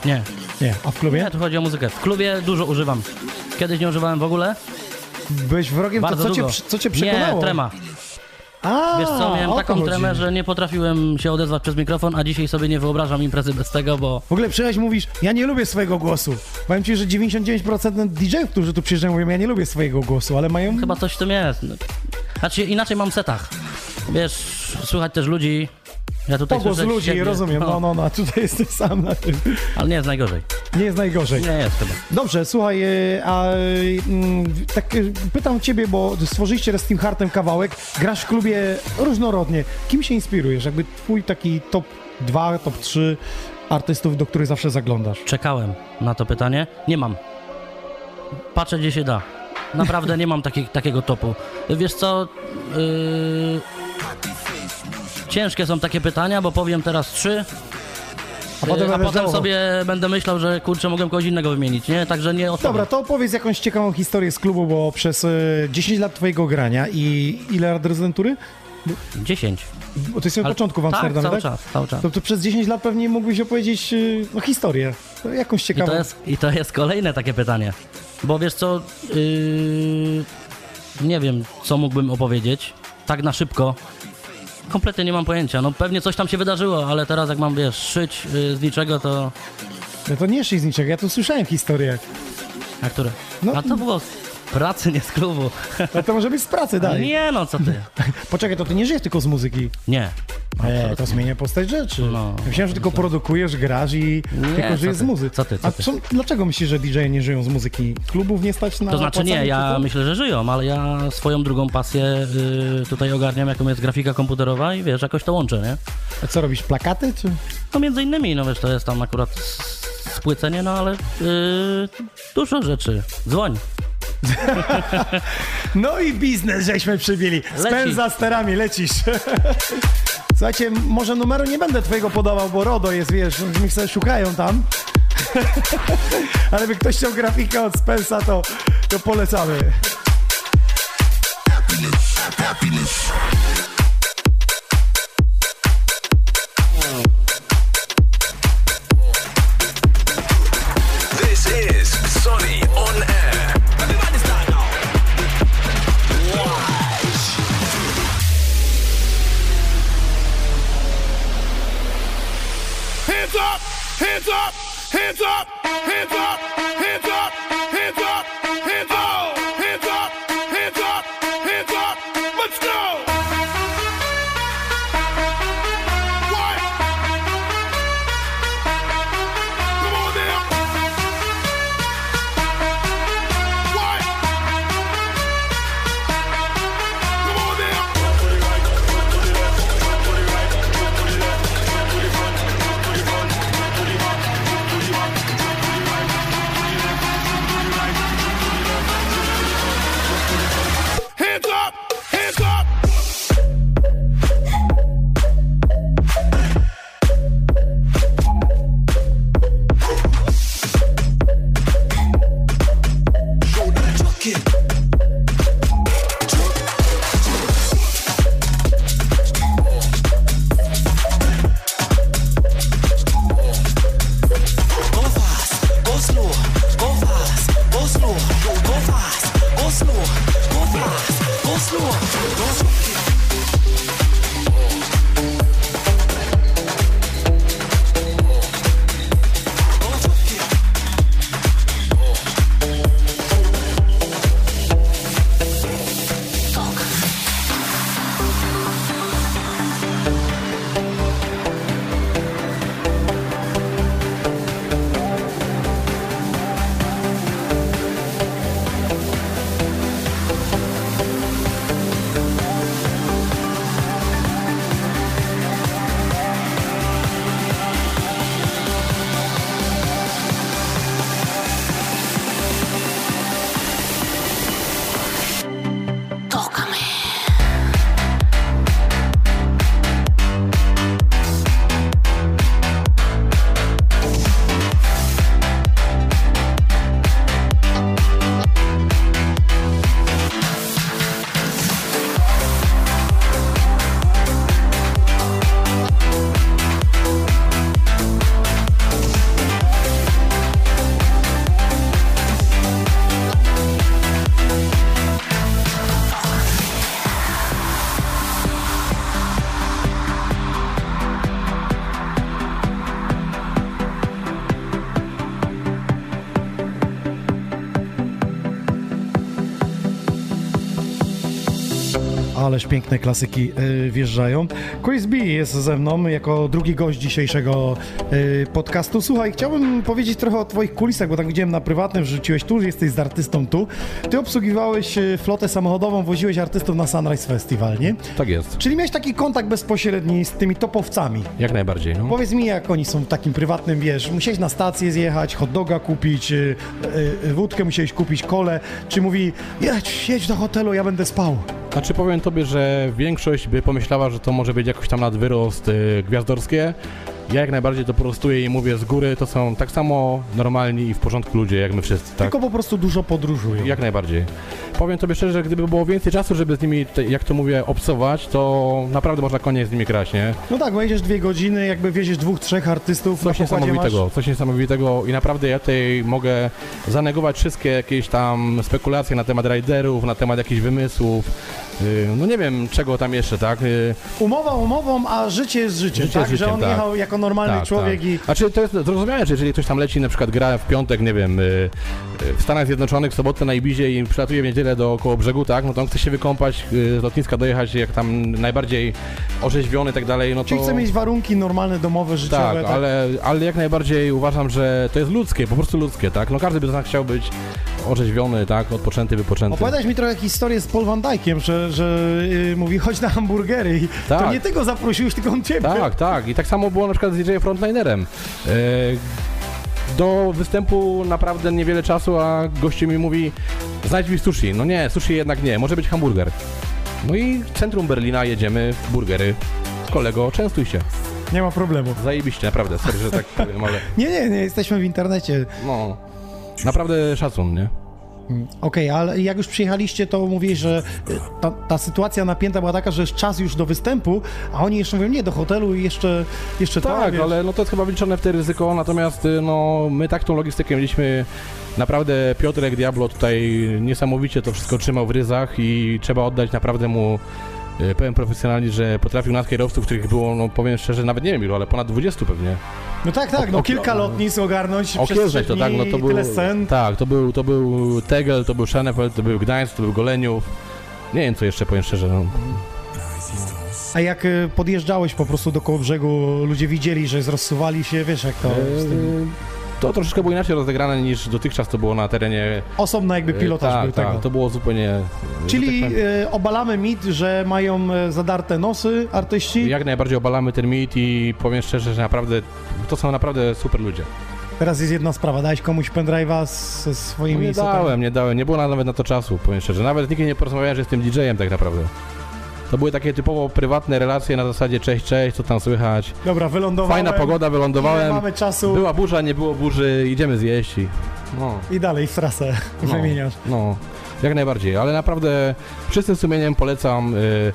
Nie. Nie, a w klubie? Nie, tu chodzi o muzykę. W klubie dużo używam. Kiedyś nie używałem w ogóle. Byłeś wrogiem, to Bardzo co cię, długo. co cię przekonało? Nie, trema. A, Wiesz co, miałem o to taką chodzi. tremę, że nie potrafiłem się odezwać przez mikrofon, a dzisiaj sobie nie wyobrażam imprezy bez tego, bo W ogóle przyjechałeś mówisz, ja nie lubię swojego głosu. Powiem ci, że 99% DJ-ów, którzy tu przyjeżdżają, mówią, ja nie lubię swojego głosu, ale mają... chyba coś w tym jest. Znaczy inaczej mam setach. Wiesz, słychać też ludzi. Ja tutaj Pogłos ludzi, siebie. rozumiem, no, no, no, a tutaj jesteś sam na tym. Ale nie jest najgorzej. Nie jest najgorzej. Nie jest chyba. Dobrze, słuchaj, e, a mm, tak e, pytam ciebie, bo stworzyliście z Team Hartem kawałek, grasz w klubie różnorodnie. Kim się inspirujesz? Jakby twój taki top 2, top 3 artystów, do których zawsze zaglądasz? Czekałem na to pytanie. Nie mam. Patrzę, gdzie się da. Naprawdę nie mam taki, takiego topu. Wiesz co? Yy... Ciężkie są takie pytania, bo powiem teraz trzy. A potem a potem sobie będę myślał, że kurczę, mogłem kogoś innego wymienić, nie? Także nie odpowiem. Dobra, to opowiedz jakąś ciekawą historię z klubu, bo przez e, 10 lat twojego grania i ile lat rezydentury? 10. Bo to jest na Ale- początku w tak, Amsterdamie, cały tak? czas, cały czas. To, to przez 10 lat pewnie mógłbyś opowiedzieć e, no, historię. To Jakąś I ciekawą. to, jest, I to jest kolejne takie pytanie. Bo wiesz co, yy, nie wiem, co mógłbym opowiedzieć. Tak na szybko. Kompletnie nie mam pojęcia. No pewnie coś tam się wydarzyło, ale teraz jak mam, wiesz, szyć yy, z niczego, to... No to nie szli z niczego, ja tu słyszałem historię. A które? No. A to było pracy, nie z klubu. A to może być z pracy dalej. Nie no, co ty? Poczekaj, to ty nie żyjesz tylko z muzyki. Nie. E, to zmienia postać rzeczy. No. Ja myślałem, że tylko produkujesz, grasz i tylko co żyjesz z muzyki. co ty, co A ty? co, dlaczego myślisz, że DJ nie żyją z muzyki? Klubów nie stać na To znaczy nie, ja co? myślę, że żyją, ale ja swoją drugą pasję y, tutaj ogarniam, jaką jest grafika komputerowa i wiesz, jakoś to łączę, nie? A co robisz, plakaty? Czy... No między innymi, no wiesz, to jest tam akurat spłycenie, no ale y, dużo rzeczy. Dzwoń. No i biznes żeśmy przybili. Spędza za sterami, lecisz. Słuchajcie, może numeru nie będę twojego podawał, bo RODO jest, wiesz, mi sobie szukają tam. Ale by ktoś chciał grafikę od Spensa, to, to polecamy. This Ależ piękne klasyki y, wjeżdżają. Chris B jest ze mną jako drugi gość dzisiejszego y, podcastu. Słuchaj, chciałbym powiedzieć trochę o twoich kulisach, bo tak widziałem na prywatnym, że rzuciłeś tu, jesteś z artystą tu. Ty obsługiwałeś y, flotę samochodową, woziłeś artystów na Sunrise Festival, nie? Tak jest. Czyli miałeś taki kontakt bezpośredni z tymi topowcami. Jak najbardziej, no. Powiedz mi, jak oni są w takim prywatnym, wiesz, musiałeś na stację zjechać, hot doga kupić, wódkę musiałeś kupić, kole, czy mówi, jedź, jedź do hotelu, ja będę spał. Znaczy powiem tobie, że większość by pomyślała, że to może być jakoś tam nadwyrost y, gwiazdorskie, Ja jak najbardziej to prostuję i mówię z góry, to są tak samo normalni i w porządku ludzie, jak my wszyscy, tak? Tylko po prostu dużo podróżują. Jak najbardziej. Powiem tobie szczerze, że gdyby było więcej czasu, żeby z nimi, te- jak to mówię, obcować, to naprawdę można konie z nimi kraść, nie? No tak, wejdziesz dwie godziny, jakby wieziesz dwóch, trzech artystów, Coś na pokładzie niesamowitego, coś niesamowitego i naprawdę ja tutaj mogę zanegować wszystkie jakieś tam spekulacje na temat riderów, na temat jakichś wymysłów, no nie wiem czego tam jeszcze, tak? Masz. Umowa umową, a życie jest życiem, Życie tak? jest że życiem, on tak. jechał jako normalny Tak, człowiek tak. i... Znaczy to jest zrozumiałe, że jeżeli ktoś tam leci, na przykład gra w piątek, nie wiem, y, y, w Stanach Zjednoczonych, w sobotę na Ibizie i przylatuje w niedzielę do koło brzegu, tak, no to on chce się wykąpać, y, z lotniska dojechać jak tam najbardziej orzeźwiony i tak dalej, no to... Czyli chce mieć warunki normalne, domowe, życiowe. Tak, ale, ale jak najbardziej uważam, że to jest ludzkie, po prostu ludzkie, tak? No każdy by z nas chciał być orzeźwiony, tak? Odpoczęty, wypoczęty. Opowiadałeś mi trochę historię z Paul Van Dijkiem, że, że yy, mówi chodź na hamburgery i to Tak. nie ty go zaprosiłeś, tylko on ciebie. Tak, tak. I tak samo było na przykład z DJ Frontlinerem. E, do występu naprawdę niewiele czasu, a gościu mi mówi znajdź mi sushi. No nie, sushi jednak nie, może być hamburger. No i w centrum Berlina jedziemy, burgery. Kolego, częstuj się. Nie ma problemu. Zajebiście, naprawdę, sorry, że tak powiem, ale Nie, nie, nie, jesteśmy w internecie. no, naprawdę szacun, nie? Okej, ale jak już przyjechaliście, to mówisz, że y, ta, ta sytuacja napięta była taka, że jest czas już do występu, a oni jeszcze mówią, nie, do hotelu i jeszcze, jeszcze Tak, ale no to jest chyba wliczone w te ryzyko, natomiast y, no, my tak tą logistykę mieliśmy, naprawdę Piotrek Diablo tutaj niesamowicie to wszystko trzymał w ryzach i trzeba oddać naprawdę mu y, pełen profesjonalizm, że potrafił nas kierowców, których było, no powiem szczerze, nawet nie wiem ilu, ale ponad 20 pewnie. No tak, tak, no O- kilka lotnisk ogarnąć trzy to, tak, no to był, tak, to był, to był Tegel, to był Schenefeld, to był Gdańsk, to był Goleniów, nie wiem co jeszcze, powiem szczerze, no. A jak y, podjeżdżałeś po prostu do koło brzegu, ludzie widzieli, że zrozsuwali się, wiesz jak to... z tym- To troszeczkę było inaczej rozegrane niż dotychczas to było na terenie... Osobno jakby pilotaż tak, był tak, tego. to było zupełnie... że Czyli tak powiem, obalamy mit, że mają zadarte nosy artyści. Jak najbardziej obalamy ten mit i powiem szczerze, że naprawdę to są naprawdę super ludzie. Teraz jest jedna sprawa, dałeś komuś pendrive'a ze No swoimi... nie setami. dałem, nie dałem, nie było nawet na to czasu, powiem szczerze. Nawet z nikim nie porozmawiałem, że jestem DJ-em tak naprawdę. To były takie typowo prywatne relacje na zasadzie cześć, cześć, co tam słychać. Dobra, wylądowałem. Fajna pogoda, wylądowałem. mamy czasu Była burza, nie było burzy, idziemy zjeść i... No, i dalej w trasę no, wymieniasz. no, jak najbardziej, ale naprawdę czystym sumieniem polecam. Y,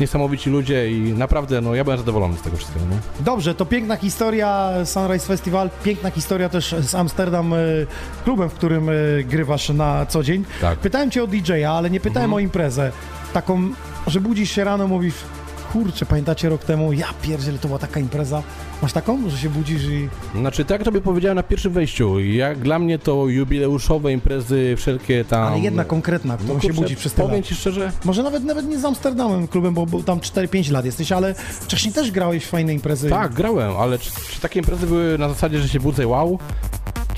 niesamowici ludzie i naprawdę, no ja byłem zadowolony z tego wszystkiego, nie? Dobrze, to piękna historia Sunrise Festival, piękna historia też z Amsterdam, y, klubem, w którym y, grywasz na co dzień. Tak. Pytałem cię o DJ-a, ale nie pytałem Mhm. o imprezę. Taką, że budzisz się rano, mówisz, kurczę, pamiętacie rok temu, ja pierdzielę, to była taka impreza. Masz taką, że się budzisz i... Znaczy, tak jak tobie powiedziałem na pierwszym wejściu, jak dla mnie to jubileuszowe imprezy, wszelkie tam... Ale jedna konkretna, którą No się kurczę, budzi przez tyle Powiem ci szczerze, Może nawet, nawet nie z Amsterdamem klubem, bo, bo tam 4-5 lat jesteś, ale wcześniej też grałeś w fajne imprezy. tak, grałem, ale czy, czy takie imprezy były na zasadzie, że się budzę wow?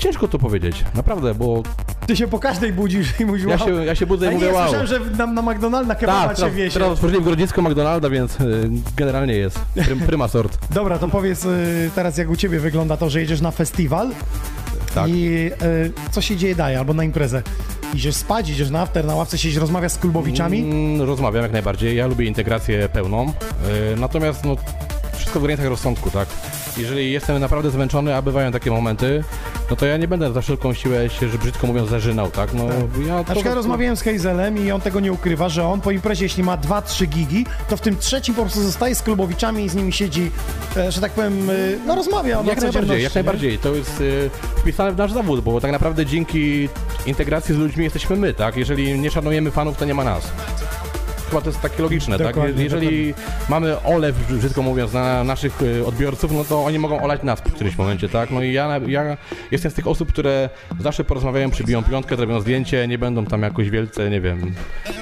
Ciężko to powiedzieć, naprawdę, bo Ty się po każdej budzisz i mówisz, ja wow. się, ja się budzę A i nie, mówię wow. słyszałem, że na, na McDonalda na kebaba Tak, cię teraz, wiezie. teraz otworzyli w McDonalda, więc y, generalnie jest. Prym, prima sort. Dobra, to powiedz y, teraz, jak u ciebie wygląda to, że jedziesz na festiwal Tak. i y, co się dzieje daje, albo na imprezę. Idziesz spać, idziesz na after, na ławce siedzisz, rozmawiasz z klubowiczami. Mm, rozmawiam jak najbardziej. Ja lubię integrację pełną. Yy, natomiast no, wszystko w granicach rozsądku, tak? Jeżeli jestem naprawdę zmęczony, a bywają takie momenty, no to ja nie będę za wszelką siłę się, że brzydko mówiąc, zażynał, tak? No, ja Na przykład rozmawiałem z Hazelem i on tego nie ukrywa, że on po imprezie, jeśli ma 2-3 gigi, to w tym trzecim po prostu zostaje z klubowiczami i z nimi siedzi, e, że tak powiem, y, no rozmawia Jak najbardziej, jak najbardziej. To jest y, wpisane w nasz zawód, bo tak naprawdę dzięki integracji z ludźmi jesteśmy my, tak? Jeżeli nie szanujemy fanów, to nie ma nas. Chyba to jest takie logiczne, tak? Dokładnie, Jeżeli mamy olew, brzydko mówiąc, na naszych y, odbiorców, no to oni mogą olać nas w którymś momencie, tak? No i ja, ja jestem z tych osób, które zawsze porozmawiają, przybiją piątkę, zrobią zdjęcie, nie będą tam jakoś wielce, nie wiem.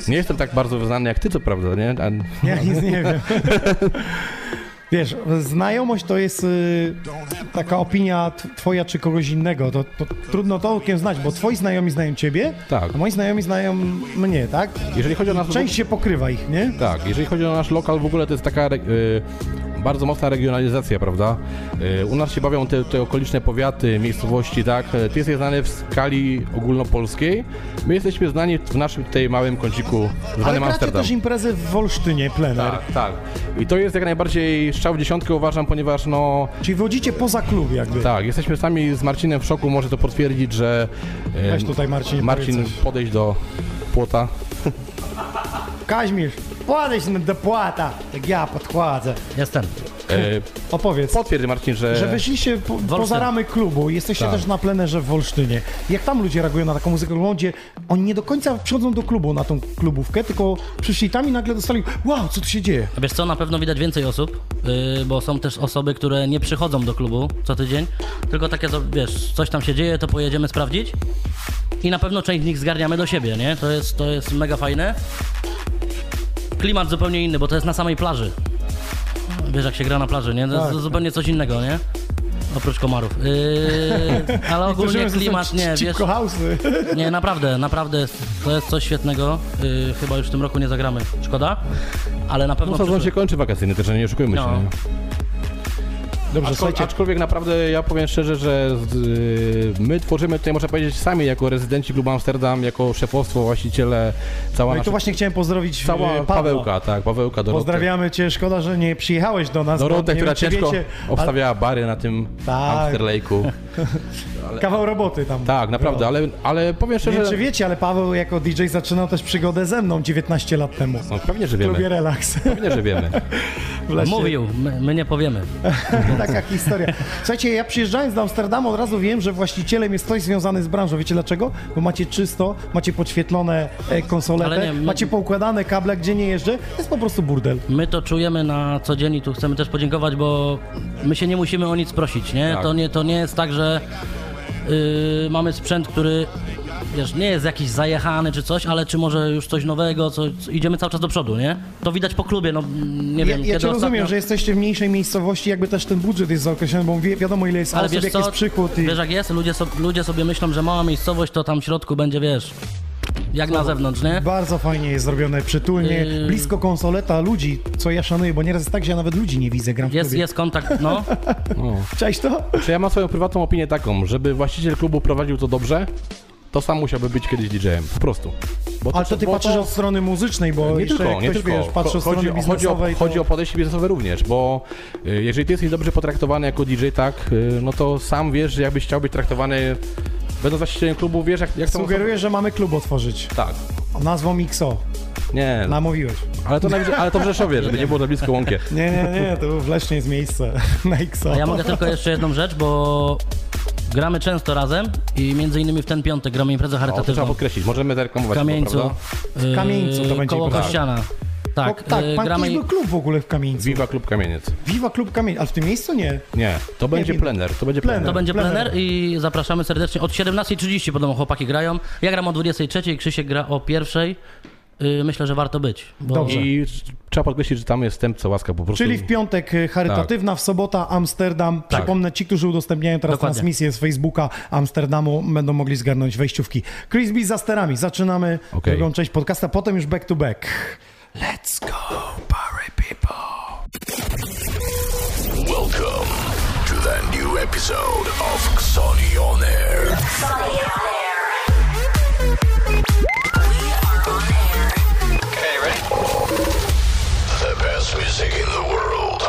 Nie jestem tak bardzo wyznany jak ty, co prawda, nie? A... Ja nic nie wiem. Wiesz, znajomość to jest y, taka opinia twoja czy kogoś innego. To, to trudno to okiem znać, bo twoi znajomi znają ciebie, Tak. a moi znajomi znają mnie, tak? Jeżeli chodzi o nas... Część się pokrywa ich, nie? Tak, jeżeli chodzi o nasz lokal, w ogóle to jest taka y, bardzo mocna regionalizacja, prawda? Y, U nas się bawią te, te okoliczne powiaty, miejscowości, tak? Y, Ty jesteś znany w skali ogólnopolskiej, my jesteśmy znani w naszym tutaj małym kąciku Ale zwanym gracie Amsterdam. też imprezy w Wolsztynie, plener. Tak, tak. I to jest jak najbardziej strzał w dziesiątkę uważam, ponieważ no... Czyli wychodzicie poza klub jakby. Tak, jesteśmy sami z Marcinem w szoku, może to potwierdzić, że... Weź tutaj, Marcin, Marcin, podejść do płota. Kaźmierz, podejdź do płata, jak ja podchodzę. Jestem. E, Opowiedz. Potwierdź Marcin, że... Że wyszliście po, poza ramy klubu, jesteście Tak. też na plenerze w Wolsztynie. Jak tam ludzie reagują na taką muzykę, gdzie oni nie do końca przychodzą do klubu na tą klubówkę, tylko przyszli tam i nagle dostali, wow, co tu się dzieje? Wiesz co, na pewno widać więcej osób, yy, bo są też osoby, które nie przychodzą do klubu co tydzień, tylko takie, wiesz, coś tam się dzieje, to pojedziemy sprawdzić i na pewno część z nich zgarniamy do siebie, nie? To jest, to jest mega fajne. Klimat zupełnie inny, bo to jest na samej plaży. Wiesz, jak się gra na plaży, nie? To jest Tak. zupełnie coś innego, nie? Oprócz komarów. Yy, ale ogólnie klimat, nie, wiesz... Nie, naprawdę, naprawdę to jest coś świetnego. Yy, chyba już w tym roku nie zagramy. Szkoda, ale na pewno... No sezon przyszły- się kończy wakacyjny, też nie oszukujmy No. się. Nie? Dobrze, Aczkol, słuchajcie. aczkolwiek naprawdę ja powiem szczerze, że z, y, my tworzymy tutaj, można powiedzieć, sami jako rezydenci klubu Amsterdam, jako szefostwo, właściciele, cała No i nasza... tu właśnie chciałem pozdrowić Cała e, Pawła. Pawełka, tak, Pawełka Dorotę. Pozdrawiamy cię, szkoda, że nie przyjechałeś do nas. Dorotę, która wiem, ciężko wiecie, obstawiała bary na tym Tak. Amster Lake'u. ale Kawał roboty tam. Tak, naprawdę, było. ale, ale powiem Nie szczerze... wiem, czy wiecie, ale Paweł jako DJ zaczynał też przygodę ze mną 19 lat temu. No, pewnie, że wiemy. Relaks. Pewnie, że wiemy. Mówił, my, my nie powiemy. Taka historia. Słuchajcie, ja przyjeżdżając do Amsterdamu od razu wiem, że właścicielem jest ktoś związany z branżą. Wiecie dlaczego? Bo macie czysto, macie podświetlone e, nie, my- macie poukładane kable, gdzie nie jeżdżę. To jest po prostu burdel. My to czujemy na co dzień i tu chcemy też podziękować, bo my się nie musimy o nic prosić, nie? Tak. To nie, to nie jest tak, że yy, mamy sprzęt, który wiesz, nie jest jakiś zajechany czy coś, ale czy może już coś nowego, co, co idziemy cały czas do przodu, nie? To widać po klubie, no nie Ja, wiem, ja kiedy cię rozumiem, ostatnio... że jesteście w mniejszej miejscowości, jakby też ten budżet jest zaokreślony, bo wie, wiadomo ile jest Ale osób, wiesz jaki co, jest przychód. I... wiesz jak jest, ludzie, so, ludzie sobie myślą, że mała miejscowość to tam w środku będzie, wiesz, jak na zewnątrz, nie? Bardzo fajnie jest zrobione, przytulnie, Yy. blisko konsoleta ludzi, co ja szanuję, bo nieraz jest tak, że ja nawet ludzi nie widzę, gram w Jest, klubie. jest kontakt, no. No. Cześć to? Czy ja mam swoją prywatną opinię taką, żeby właściciel klubu prowadził to dobrze, to sam musiałby być kiedyś DJ-em, po prostu. Bo Ale to ty bo patrzysz od strony muzycznej, bo Nie jeszcze tylko, jak nie ktoś, tylko. wiesz, patrzy od strony chodzi, chodzi, o, biznesowej, chodzi to... o podejście biznesowe również, bo y, jeżeli ty jesteś dobrze potraktowany jako DJ, tak, y, no to sam wiesz, że jakbyś chciał być traktowany, będąc właścicielem klubu, wiesz jak, jak to... Sugeruję, że mamy klub otworzyć. Tak. Nazwą Mixo. Nie, Namówiłeś. ale to, na, ale to w Rzeszowie, żeby nie było za blisko łąkie. Nie, nie, nie, to w Lesznie jest miejsce na Xo. A ja mogę tylko jeszcze jedną rzecz, bo gramy często razem i między innymi w ten piątek gramy imprezę O, to trzeba charytatywną podkreślić, możemy w zareklamować to, Kamieńcu. prawda? Yy, Kamieńcu to będzie Koło. Kościana. Tak, o, tak yy, pan gramy... był klub w ogóle w Kamieńcu. Viva Klub Kamieniec. Viva Klub Kamień, ale w tym miejscu nie. Nie, to będzie nie. plener, to będzie Plener. plener. To będzie Plener. plener i zapraszamy serdecznie. Od 17.30 podobno chłopaki grają. Ja gram o 23.00, Krzysiek gra o pierwszej. Yy, myślę, że warto być. Bo... Dobrze. I trzeba podkreślić, że tam jest wstępca łaska po prostu. Czyli w piątek y, charytatywna, w sobota Amsterdam. Tak. Przypomnę, ci, którzy udostępniają teraz Dokładnie. transmisję z Facebooka Amsterdamu, będą mogli zgarnąć wejściówki. Chris B za sterami. Zaczynamy Okej. drugą część podcasta, potem już back to back. Let's go, party people. Welcome to the new episode of Xoni On Air. Okay, ready? The best music in the world.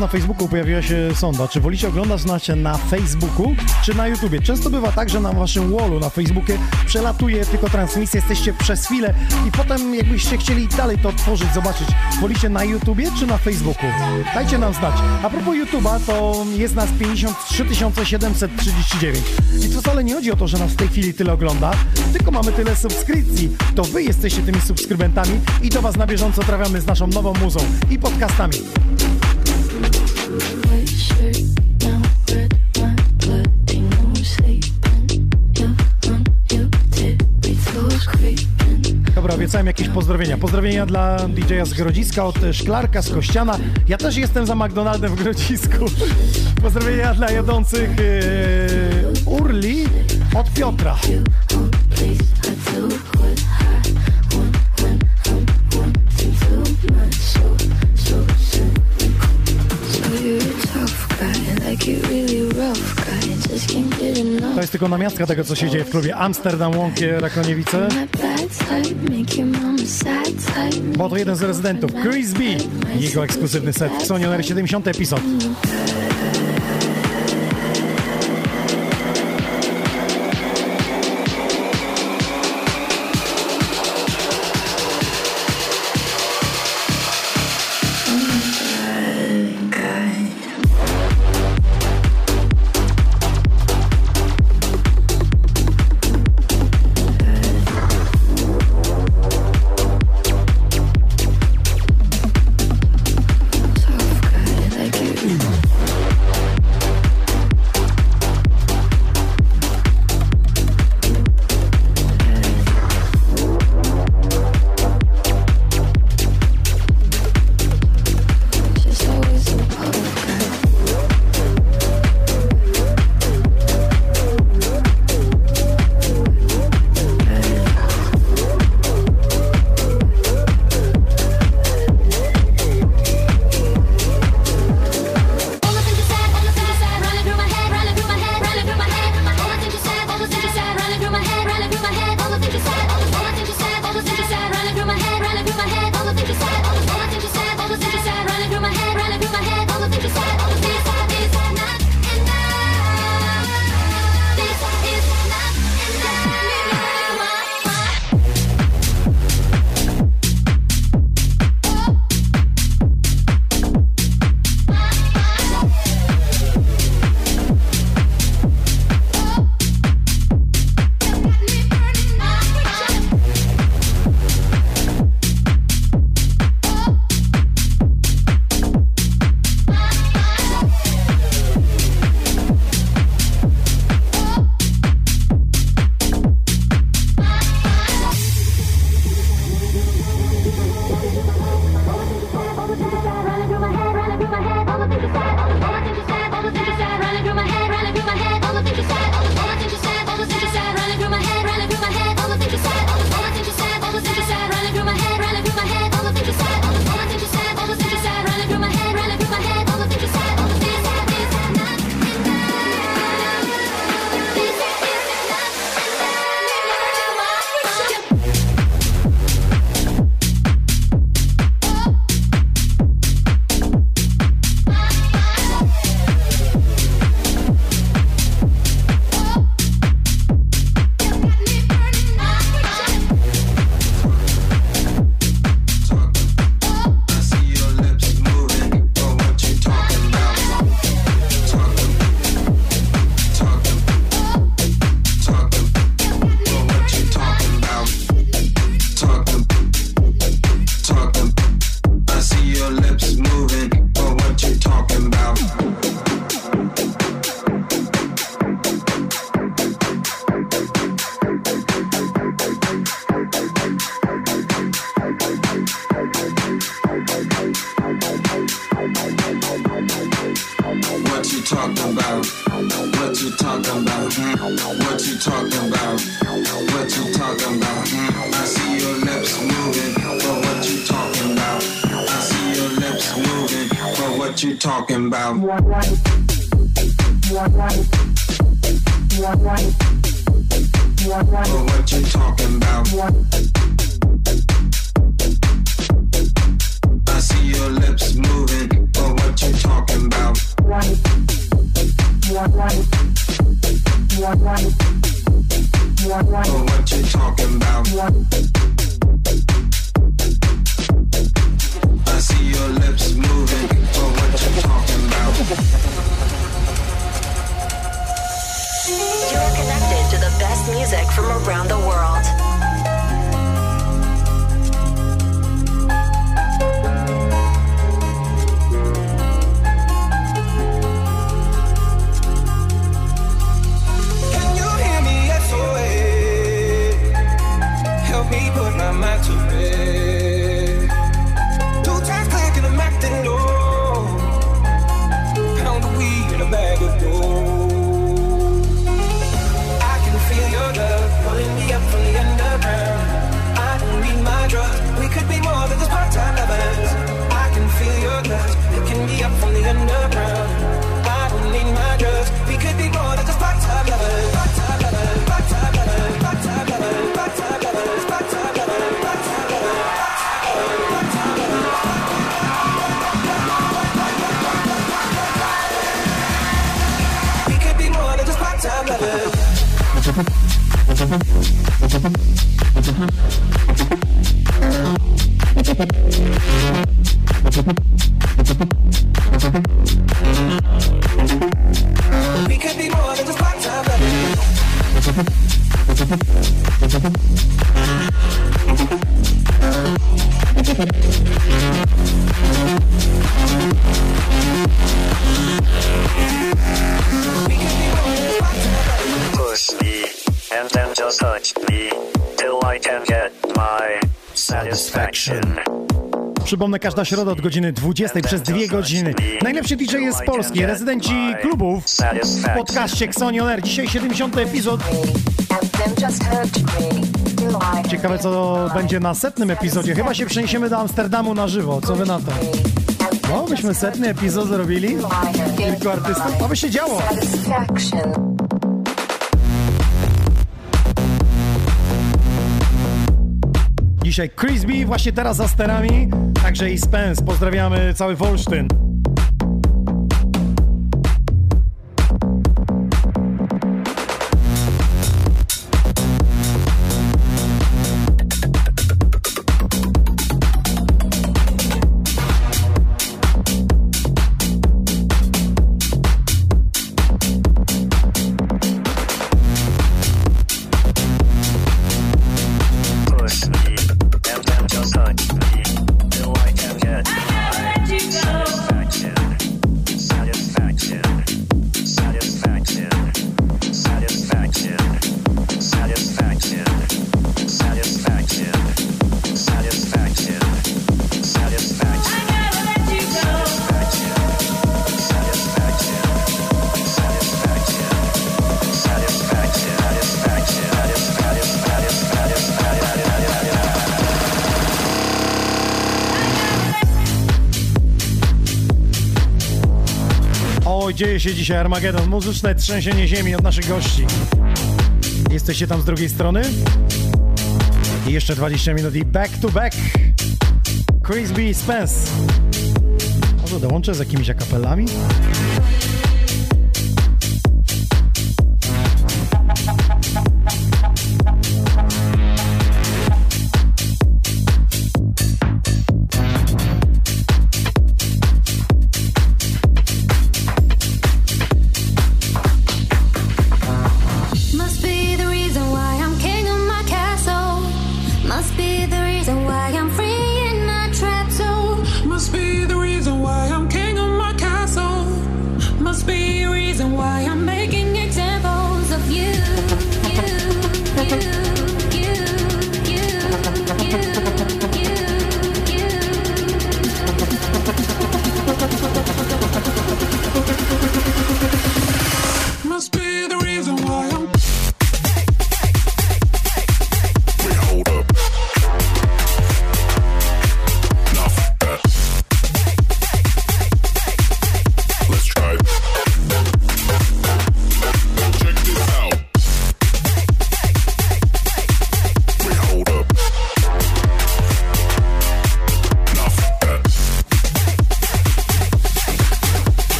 Na Facebooku pojawiła się sonda. Czy wolicie oglądać nas na Facebooku, czy na YouTubie? Często bywa tak, że na waszym wallu na Facebooku przelatuje tylko transmisja, jesteście przez chwilę i potem jakbyście chcieli dalej to otworzyć, zobaczyć, wolicie na YouTubie, czy na Facebooku? Dajcie nam znać. A propos YouTuba, to jest nas 53 739. I to wcale nie chodzi o to, że nas w tej chwili tyle ogląda, tylko mamy tyle subskrypcji. To wy jesteście tymi subskrybentami i do was na bieżąco trafiamy z naszą nową muzą i podcastami. Dobra, obiecałem jakieś pozdrowienia. Pozdrowienia dla DJ-a z Grodziska od Szklarka z Kościana. Ja też jestem za McDonaldem w Grodzisku. Pozdrowienia dla jadących yy, Urli od Piotra. To jest tylko namiastka tego, co się dzieje w klubie Amsterdam Łąkie Rakoniewice. Bo to jeden z rezydentów, Chris B. Jego ekskluzywny set w Sonioner 70 epizod. Moving, but what you talking about? I see your lips moving, but what you talking about? But what you talking about? I see your lips moving, but what you talking about? Oh, what you talking about? You're connected to the best music from around the world. We Przypomnę, każda środa od godziny 20 przez dwie godziny. Najlepszy DJ jest z Polski, rezydenci klubów w podcaście Xonion Air. Dzisiaj 70 epizod. Ciekawe, co będzie na setnym epizodzie. Chyba się przeniesiemy do Amsterdamu na żywo. Co wy na to? No, byśmy setny epizod zrobili. Kilku artystów. To by się działo. Dzisiaj właśnie teraz za sterami, także i Spence. Pozdrawiamy cały Wolsztyn. Się dzisiaj Armagedon, muzyczne trzęsienie ziemi od naszych gości. Jesteście tam z drugiej strony? I jeszcze 20 minut i back to back. Chris B. Spence. Może dołączę z jakimiś akapelami?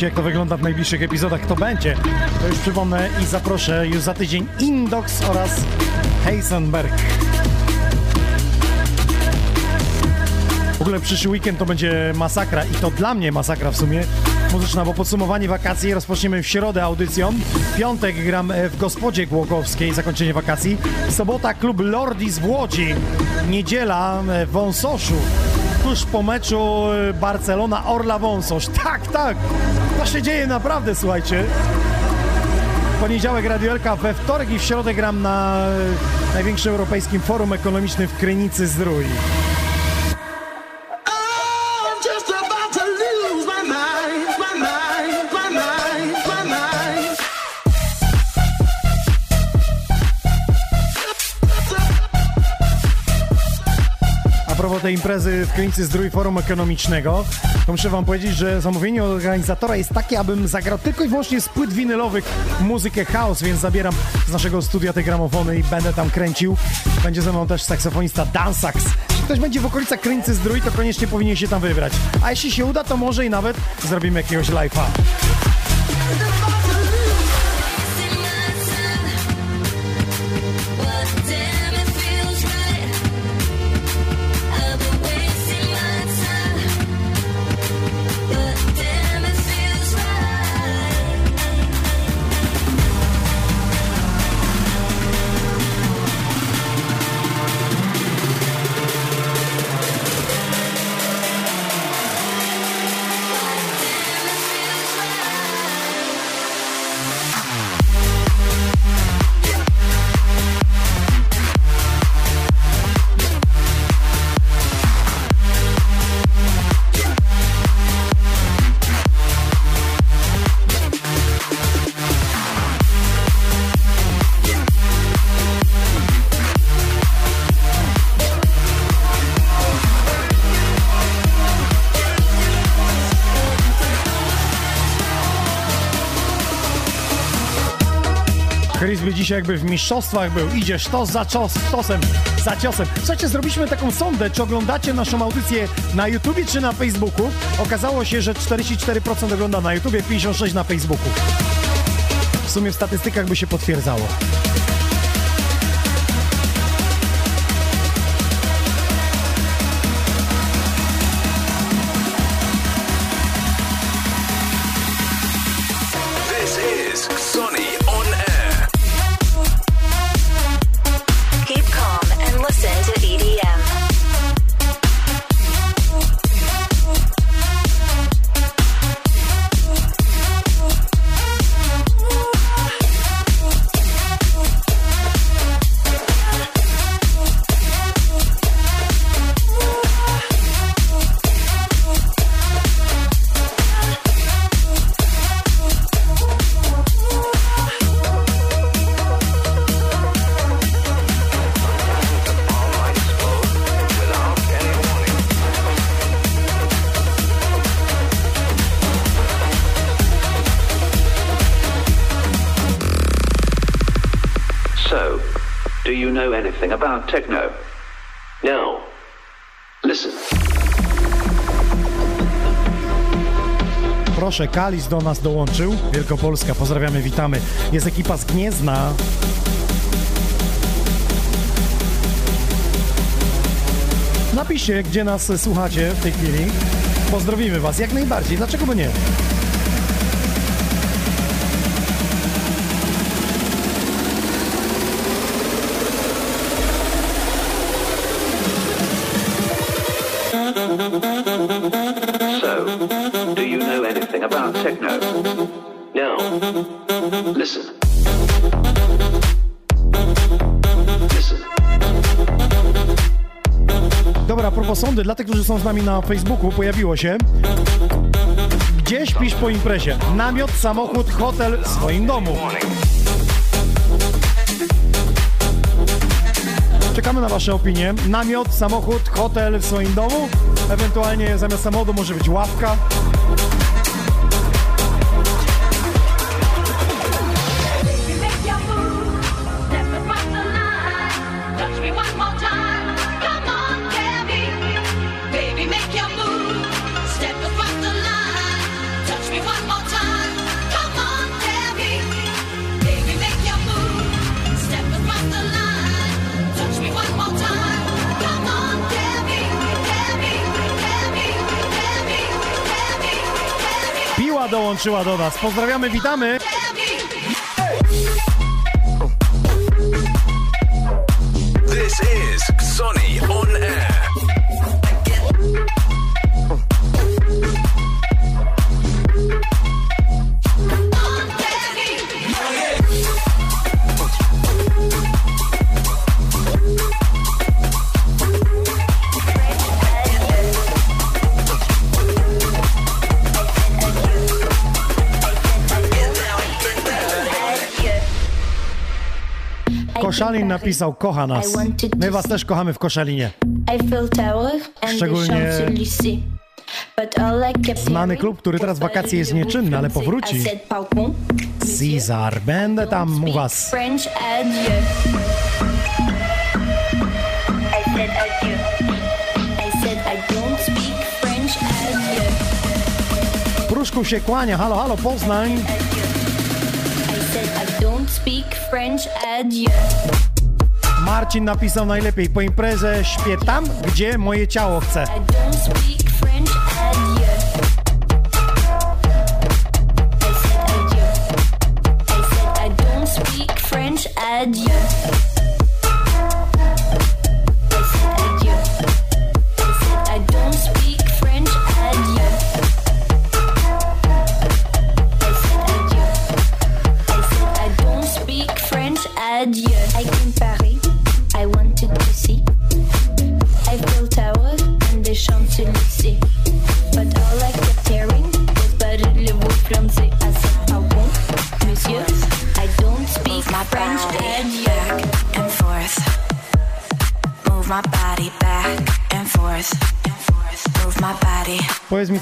Pytacie jak to wygląda w najbliższych epizodach, kto będzie? To już przypomnę i zaproszę już za tydzień Indox oraz Heisenberg. W ogóle przyszły weekend to będzie masakra i to dla mnie masakra w sumie muzyczna, bo podsumowanie wakacji rozpoczniemy w środę audycją. W piątek gram w Gospodzie Głogowskiej, zakończenie wakacji. Sobota klub Lordis w Łodzi. Niedziela w Wąsoszu. Tuż po meczu Barcelona Orla Wąsosz. Tak, tak. Się dzieje naprawdę, słuchajcie. Poniedziałek Radiolka, we wtorek i w środę gram na e, największym europejskim forum ekonomicznym w Krynicy Zdrój. Imprezy w Krynicy Zdrój Forum Ekonomicznego, to muszę wam powiedzieć, że zamówienie organizatora jest takie, abym zagrał tylko i wyłącznie z płyt winylowych muzykę house, więc zabieram z naszego studia te gramofony i będę tam kręcił. Będzie ze mną też saksofonista Dansax. Jeśli ktoś będzie w okolicach Krynicy Zdrój, to koniecznie powinien się tam wybrać. A jeśli się uda, to może i nawet zrobimy jakiegoś live'a. Dzisiaj jakby w mistrzostwach był. Idzie sztos za czos, stosem, za ciosem. Słuchajcie, zrobiliśmy taką sondę, czy oglądacie naszą audycję na YouTubie czy na Facebooku. Okazało się, że 44% ogląda na YouTubie, 56% na Facebooku. W sumie w statystykach by się potwierdzało. Kalis do nas dołączył. Wielkopolska, pozdrawiamy, witamy. Jest ekipa z Gniezna. Napiszcie, gdzie nas słuchacie w tej chwili. Pozdrowimy Was jak najbardziej. Dlaczego by nie? Sądy, dla tych, którzy są z nami na Facebooku, pojawiło się. Gdzie śpisz po imprezie? Namiot, samochód, hotel w swoim domu. Czekamy na Wasze opinie. Namiot, samochód, hotel w swoim domu. Ewentualnie zamiast samochodu może być ławka. Dołączyła do nas. Pozdrawiamy, witamy. Koszalin napisał, kocha nas. My was też kochamy w Koszalinie. Szczególnie Znany klub, który teraz w wakacje jest nieczynny, ale powróci. Cezar, będę tam u was. Pruszku się kłania, halo, halo, Poznań. French adieu. Marcin napisał najlepiej, po imprezie śpię tam, gdzie moje ciało chce.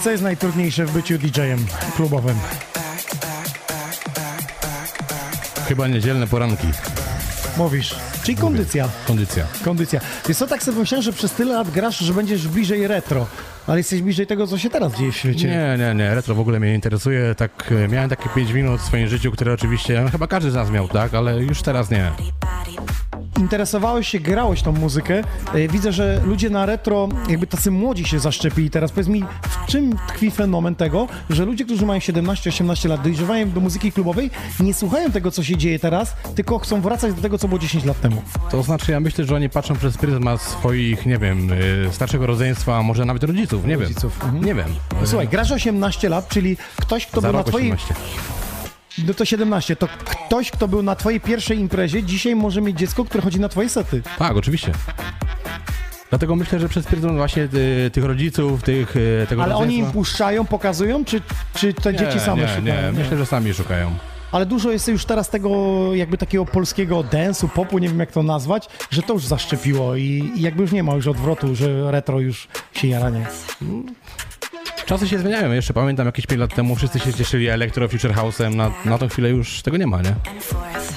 Co jest najtrudniejsze w byciu DJ-em klubowym? Chyba niedzielne poranki. Mówisz. Czyli kondycja. Kondycja. Kondycja. Wiesz co, tak sobie myślałem, że przez tyle lat grasz, że będziesz bliżej retro. Ale jesteś bliżej tego, co się teraz dzieje w świecie. Nie, nie, nie, retro w ogóle mnie nie interesuje. Tak, e, miałem takie 5 minut w swoim życiu, które oczywiście, no, chyba każdy z nas miał, tak, ale już teraz nie. Interesowałeś się, grałeś tą muzykę. E, Widzę, że ludzie na retro, jakby tacy młodzi się zaszczepili. Teraz powiedz mi, w czym tkwi fenomen tego, że ludzie, którzy mają 17-18 lat, dojrzewają do muzyki klubowej, nie słuchają tego, co się dzieje teraz, tylko chcą wracać do tego, co było 10 lat temu. To znaczy, ja myślę, że oni patrzą przez pryzmat swoich, nie wiem, y, starszego rodzeństwa, a może nawet rodziców, nie Rodziców, wiem. Nie wiem. Słuchaj, grasz 18 lat, czyli ktoś, kto Za był na twojej... 18. No to 17. To ktoś, kto był na twojej pierwszej imprezie, dzisiaj może mieć dziecko, które chodzi na twoje sety. Tak, oczywiście. Dlatego myślę, że przez pryzmat właśnie y, tych rodziców, tych, y, tego Ale oni im puszczają, pokazują, czy, czy te Nie, dzieci same nie, szukają? Nie, myślę, że sami szukają. Ale dużo jest już teraz tego jakby takiego polskiego dance'u, popu, nie wiem jak to nazwać, że to już zaszczepiło i, i jakby już nie ma już odwrotu, że retro już się jaranie. Czasy się zmieniają. Jeszcze pamiętam jakieś 5 lat temu wszyscy się cieszyli Electro Future House'em. Na, na tą chwilę już tego nie ma, nie?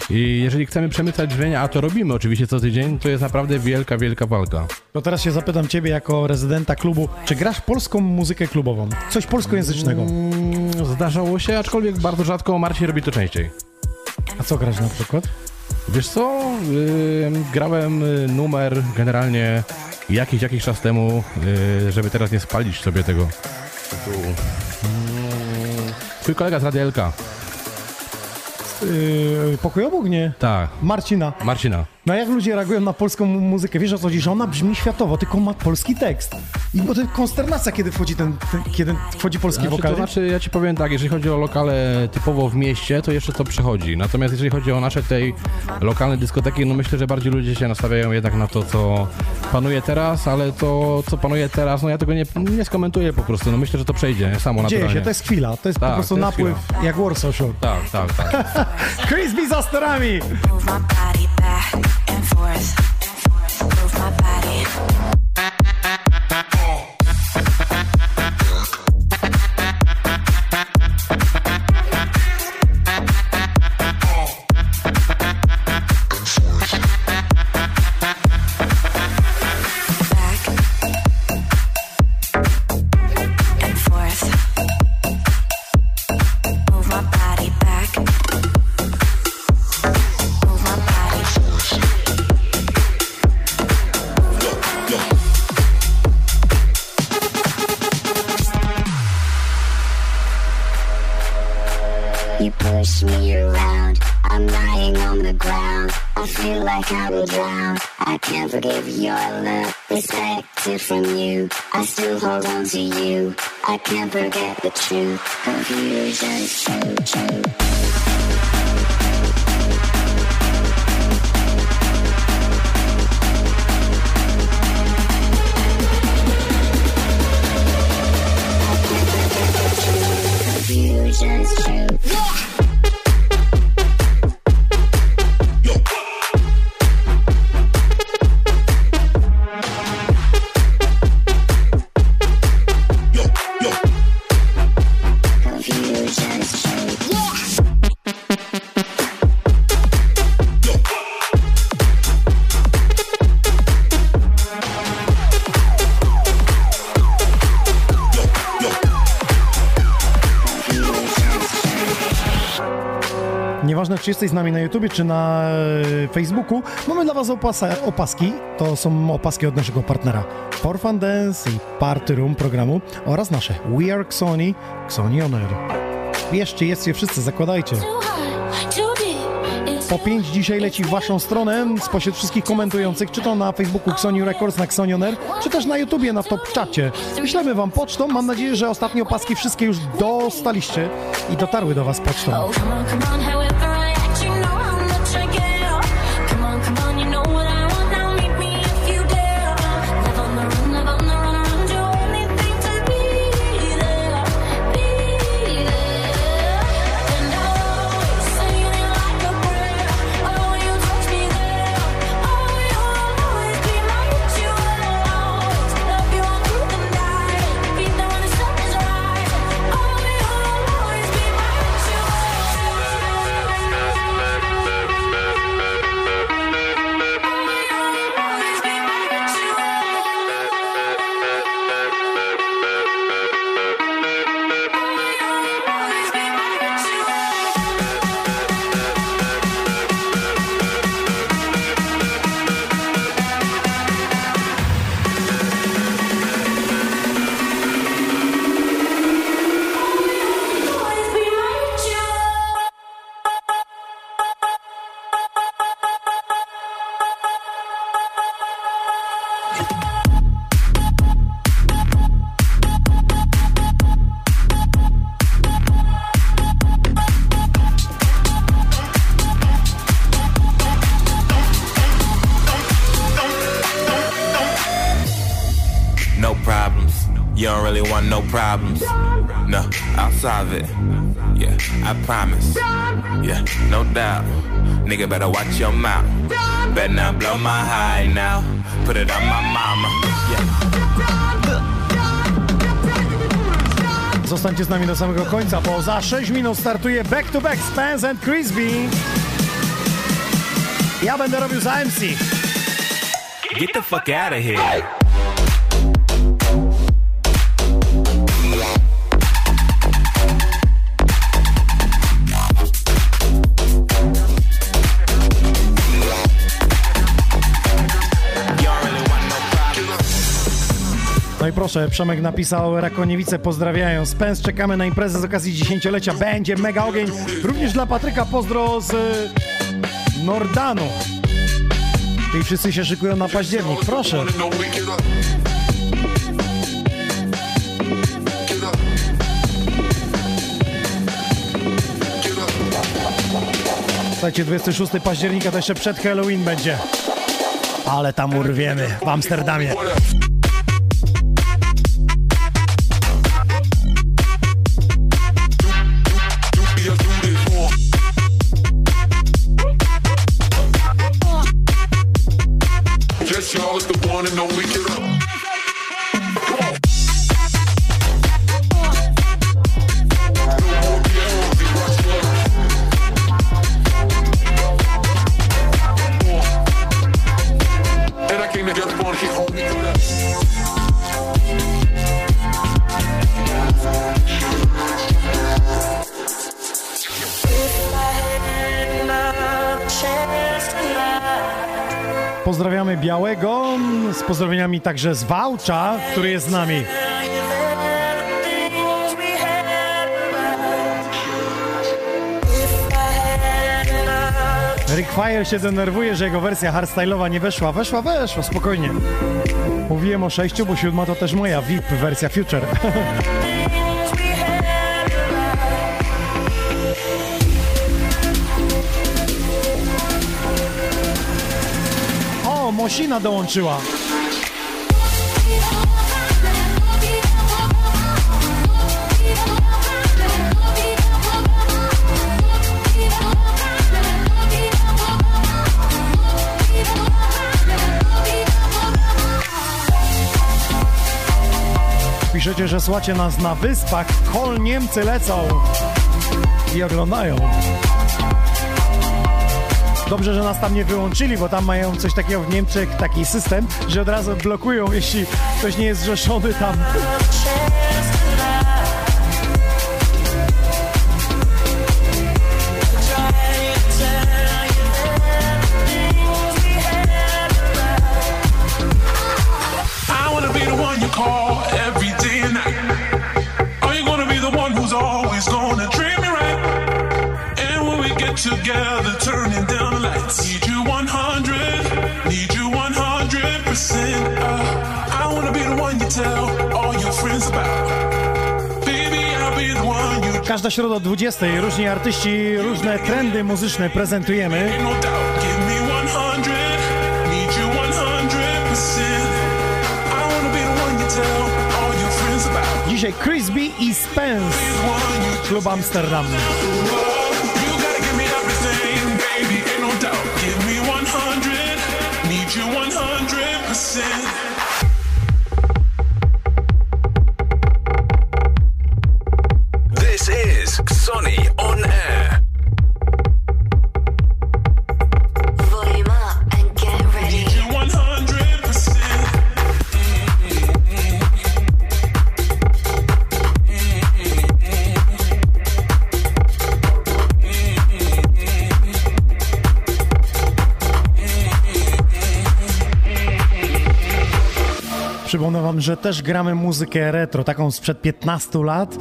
I jeżeli chcemy przemycać brzmienia, a to robimy oczywiście co tydzień, to jest naprawdę wielka, wielka walka. To teraz się zapytam ciebie jako rezydenta klubu, czy grasz polską muzykę klubową? Coś polskojęzycznego? Mm, Zdarzało się, aczkolwiek bardzo rzadko Marcin robi to częściej. A co grasz na przykład? Wiesz co, yy, grałem y, numer generalnie jakiś, jakiś czas temu, yy, żeby teraz nie spalić sobie tego tytułu. Twój kolega z Radia LK. Yy, pokój obok, nie? Tak. Marcina. Marcina. No jak ludzie reagują na polską mu- muzykę? Wiesz o co chodzi? Że ona brzmi światowo, tylko ma polski tekst. I bo to konsternacja, kiedy wchodzi ten, ten kiedy wchodzi polski Znaczy, wokal. to znaczy, ja ci powiem tak, jeżeli chodzi o lokale typowo w mieście, to jeszcze to przychodzi. Natomiast jeżeli chodzi o nasze tej lokalne dyskoteki, no myślę, że bardziej ludzie się nastawiają jednak na to, co panuje teraz, ale to, co panuje teraz, no ja tego nie, nie skomentuję po prostu. No myślę, że to przejdzie nie? samo Dzieje naturalnie. się, to jest chwila, to jest Tak, po prostu jest napływ jak Warsaw Shore. Tak, tak, tak. Chris B za sterami! Move my body back and forth. Like I will drown. I can't forgive your love, respect it from you. I still hold on to you. I can't forget the truth. Confusion's true, true. Czy jesteś z nami na YouTubie, czy na e, Facebooku, mamy dla Was opasa, opaski. To są opaski od naszego partnera For Fun Dance i Party Room programu oraz nasze We Are Xoni, Xoni On Air. Bierzcie, jedzcie wszyscy, zakładajcie. Po 5 dzisiaj leci w Waszą stronę spośród wszystkich komentujących, czy to na Facebooku Xoni Records, na Xoni On Air, czy też na YouTubie, na Top Czacie. Wyślemy Wam pocztą, mam nadzieję, że ostatnie opaski wszystkie już dostaliście i dotarły do Was pocztą. Nigga better watch your mouth. Better not blow my high now. Put it on my mama. Zostańcie z nami do samego końca, bo za 6 minut startuje Back to Back Spence and Crispy. Ja będę robił za MC. Get the fuck out of here. Proszę, Przemek napisał Rakoniewice pozdrawiają. Spence, czekamy na imprezę z okazji dziesięciolecia. Będzie mega ogień. Również dla Patryka pozdro z Nordanu. I wszyscy się szykują na październik. Proszę. Słuchajcie, 26 października to jeszcze przed Halloween będzie. Ale tam urwiemy w Amsterdamie. Pozdrowieniami także z Wałcza, który jest z nami. Rick Fire się denerwuje, że jego wersja hardstyle'owa nie weszła. Weszła, weszła, spokojnie. Mówiłem o sześciu, bo siódma to też moja VIP wersja Future. o, Mosina dołączyła. Piszecie, że słuchacie nas na wyspach. Kol Niemcy lecą i oglądają. Dobrze, że nas tam nie wyłączyli, bo tam mają coś takiego w Niemczech, taki system, że od razu blokują, jeśli ktoś nie jest zrzeszony tam. Każda środa o 20. Różni artyści, różne trendy muzyczne prezentujemy. doubt. Give me 100, need you 100 percent. I wanna be the one you tell all your friends about. Dzisiaj Chris B i Spence, Klub Amsterdam. Że też gramy muzykę retro, taką sprzed 15 lat.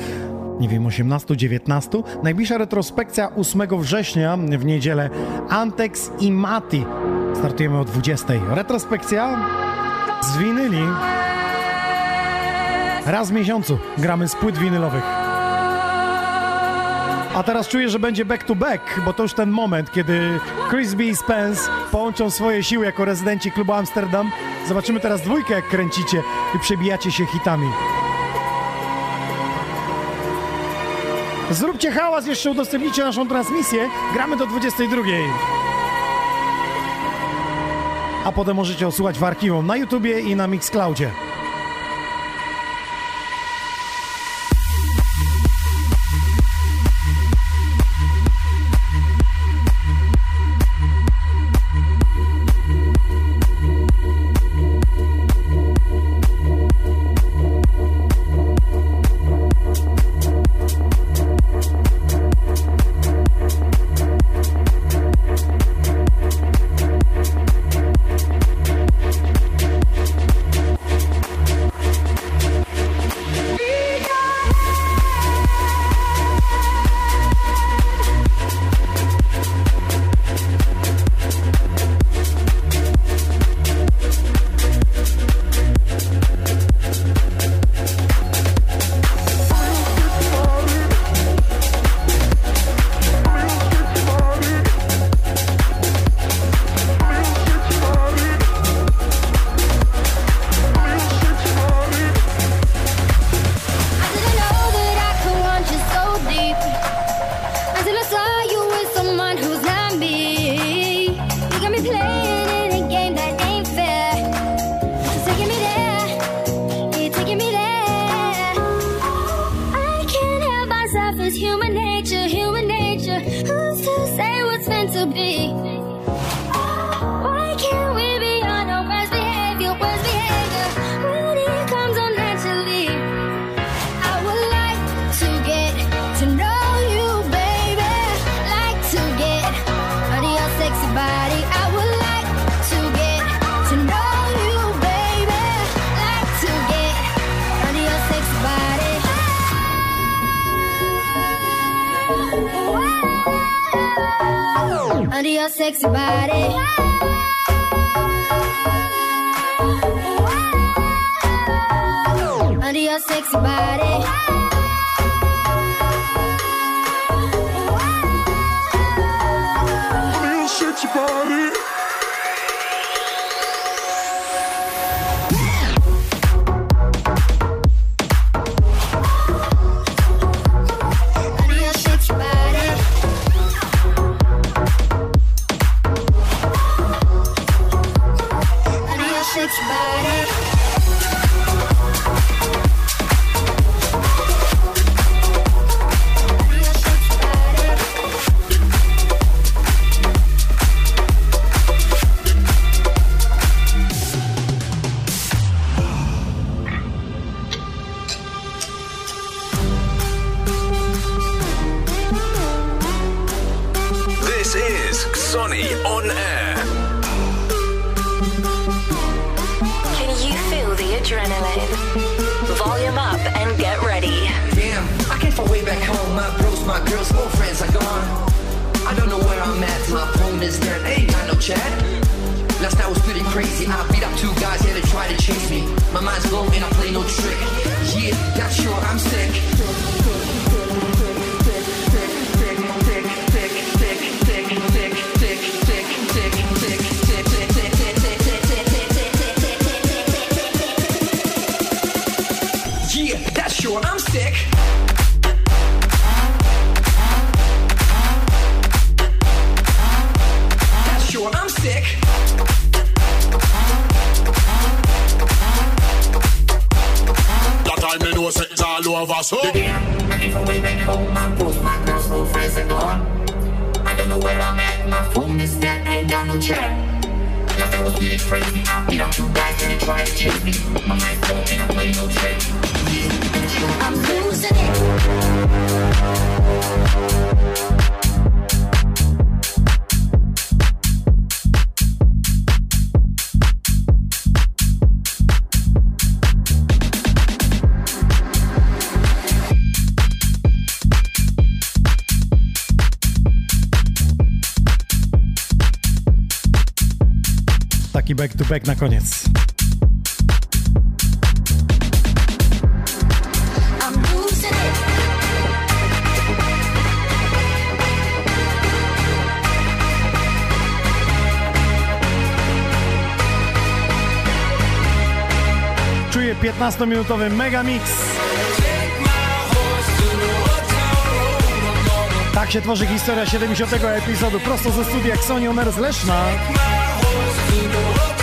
Nie wiem, 18, 19. Najbliższa retrospekcja 8 września w niedzielę. Antex i Mati. Startujemy o 20. Retrospekcja z winyli. Raz w miesiącu gramy z płyt winylowych. A teraz czuję, że będzie back to back, bo to już ten moment, kiedy Chris B i Spence połączą swoje siły jako rezydenci klubu Amsterdam. Zobaczymy teraz dwójkę, jak kręcicie i przebijacie się hitami. Zróbcie hałas, jeszcze udostępnijcie naszą transmisję. Gramy do 22. A potem możecie osłuchać w archiwum na YouTubie i na Mixcloudzie. back to back na koniec. Czuję 15-minutowy megamix. Tak się tworzy historia 70. epizodu prosto ze studia Xoniomers Leszna. You know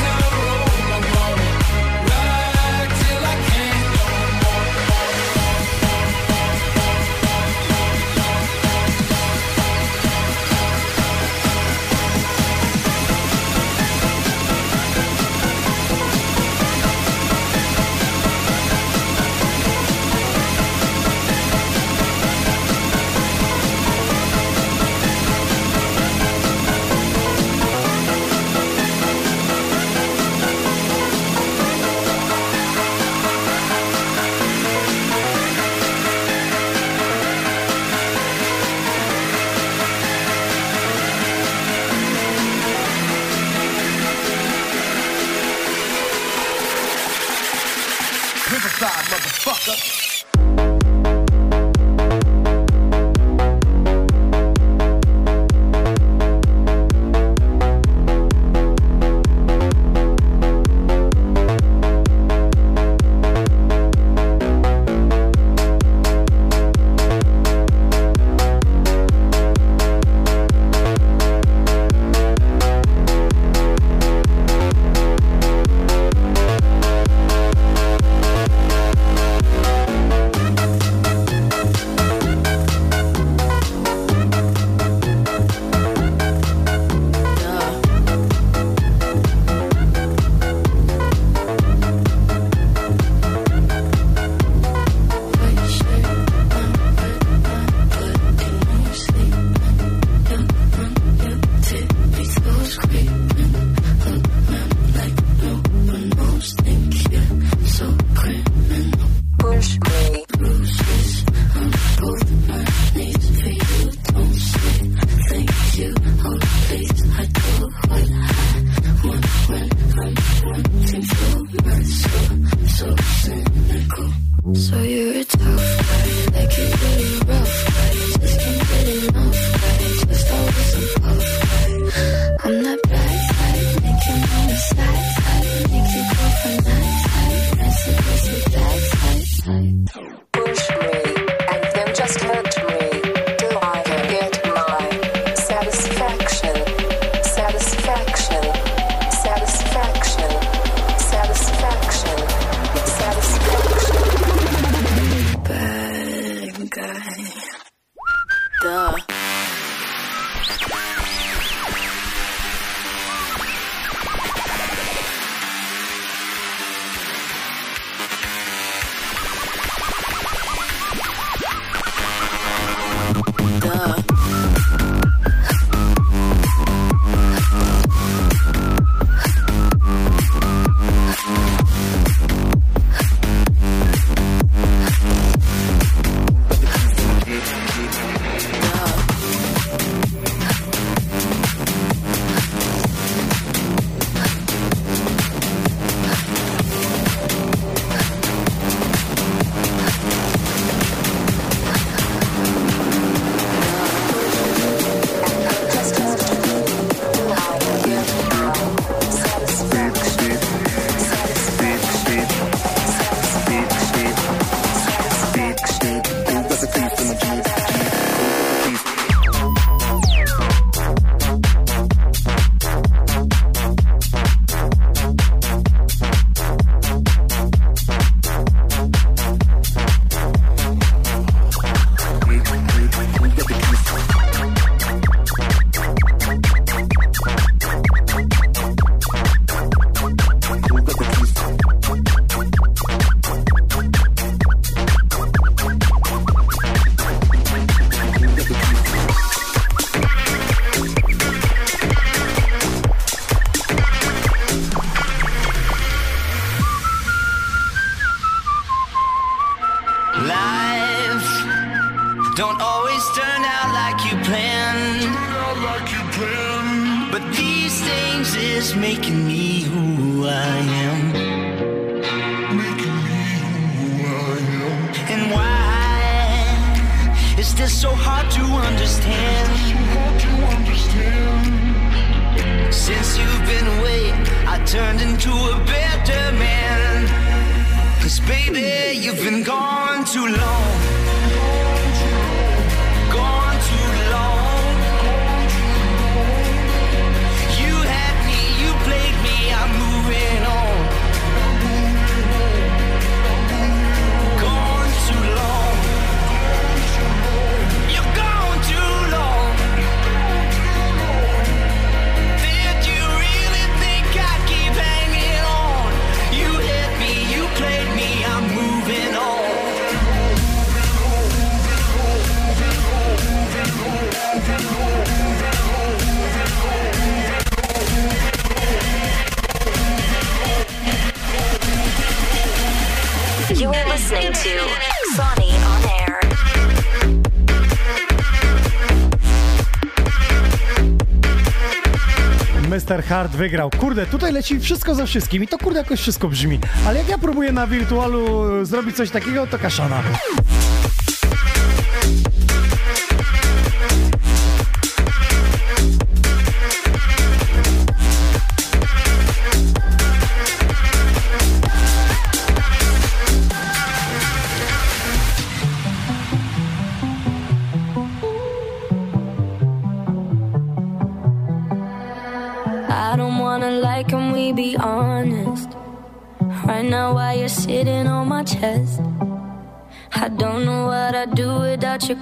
Wygrał. Kurde, tutaj leci wszystko za wszystkim i to kurde jakoś wszystko brzmi. Ale jak ja próbuję na wirtualu e, zrobić coś takiego, to kaszana.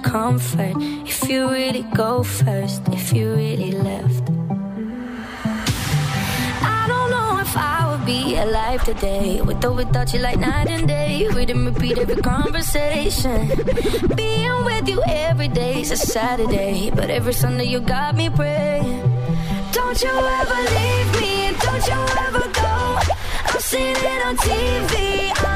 comfort if you really go first, if you really left. I don't know if I would be alive today with or without you, like night and day. We didn't repeat every conversation. Being with you every day is a Saturday, but every Sunday you got me praying. Don't you ever leave me, don't you ever go. I've seen it on TV. I'm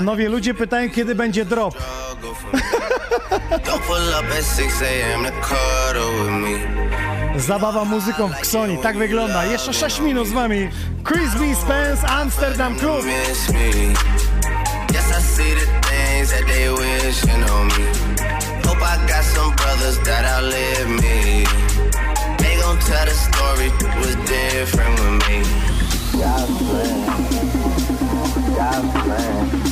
Panowie, ludzie pytają, kiedy będzie drop. Zabawa muzyką w Ksoni, tak wygląda. Jeszcze 6 minut z wami. Chris B. Spence, Amsterdam Club. Plan. Plan.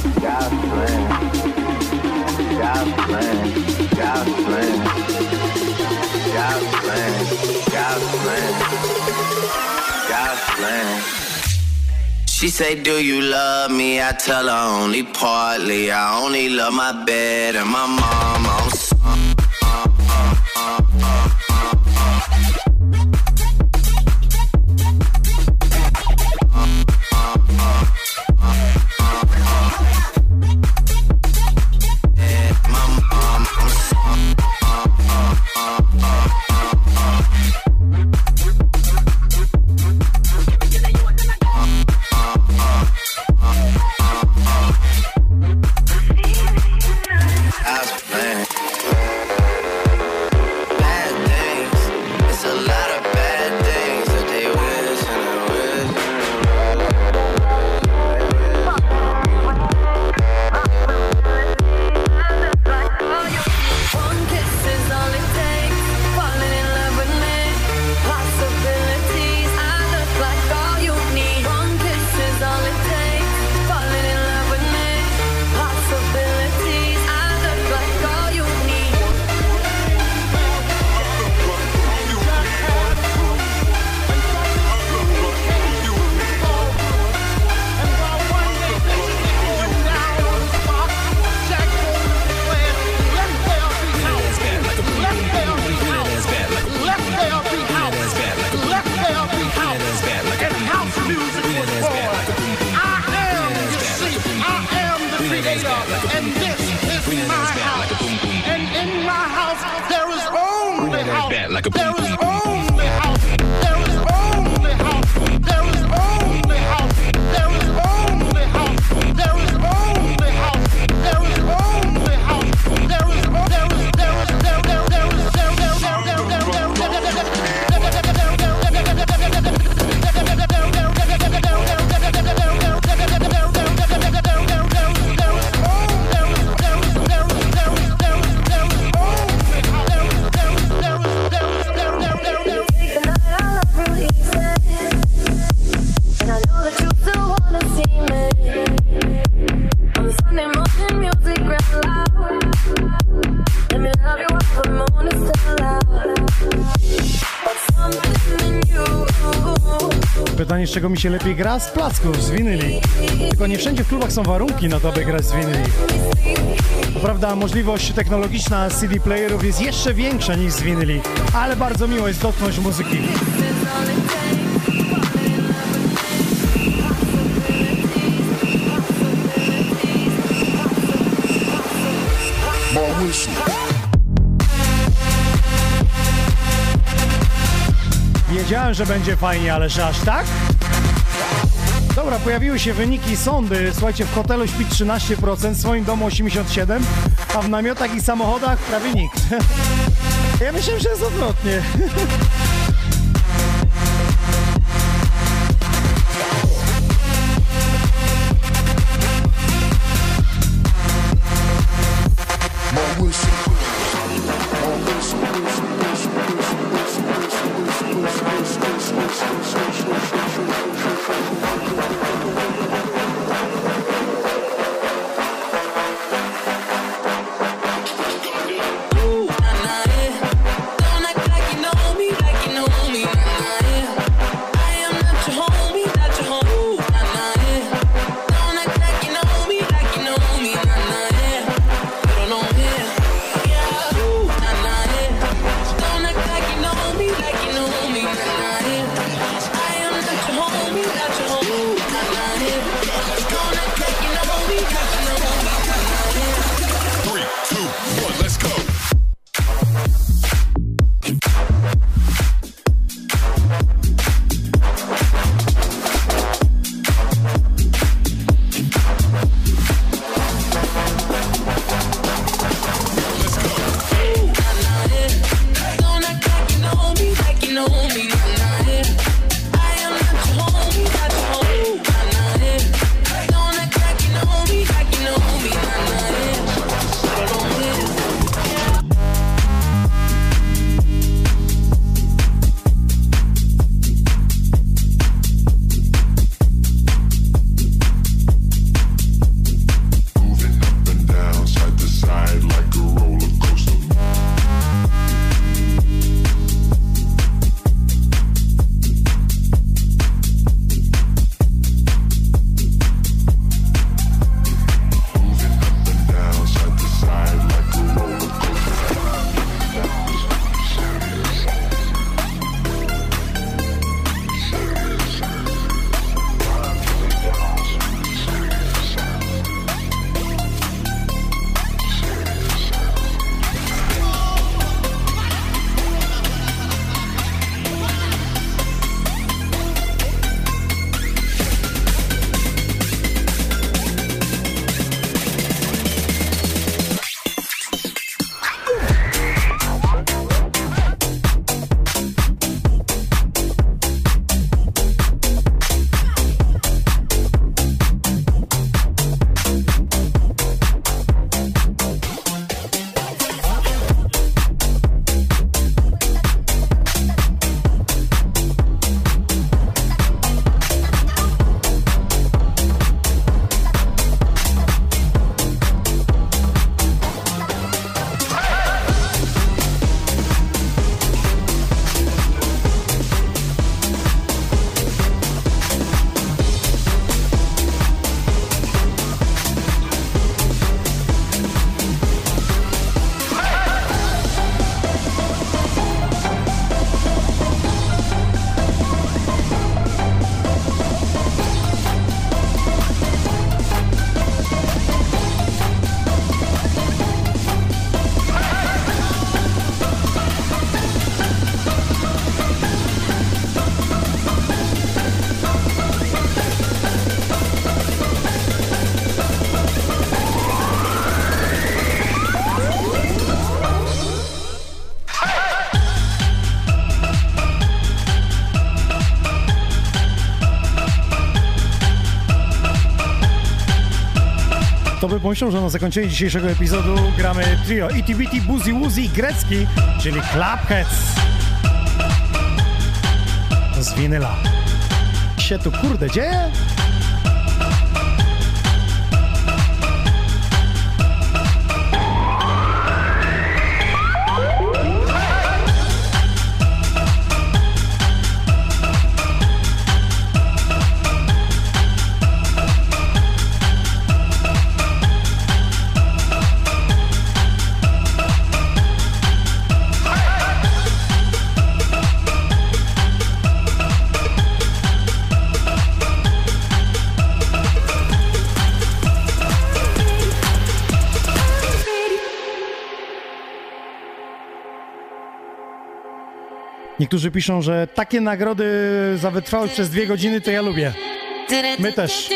She say, Do you love me? I tell her only partly. I only love my bed and my mom. And this is my house. And in my house there is only house. There is you. Pytanie, z czego mi się lepiej gra? Z placków, z winyli. Tylko nie wszędzie w klubach są warunki na to, by grać z winyli. Co prawda możliwość technologiczna CD playerów jest jeszcze większa niż z winyli, ale bardzo miło jest dotknąć muzyki. Wiedziałem, że będzie fajnie, ale że aż tak? Dobra, pojawiły się wyniki sądy. Słuchajcie, w hotelu śpi 13%, w swoim domu 87%, a w namiotach i samochodach prawie nikt. Ja myślałem, że jest odwrotnie. pomyślał, że na zakończenie dzisiejszego epizodu gramy trio Itty Bitty, Boozy Woozy i Grecki, czyli Clubheads z winyla. się tu kurde dzieje? Niektórzy piszą, że takie nagrody za wytrwałość przez dwie godziny to ja lubię. My też.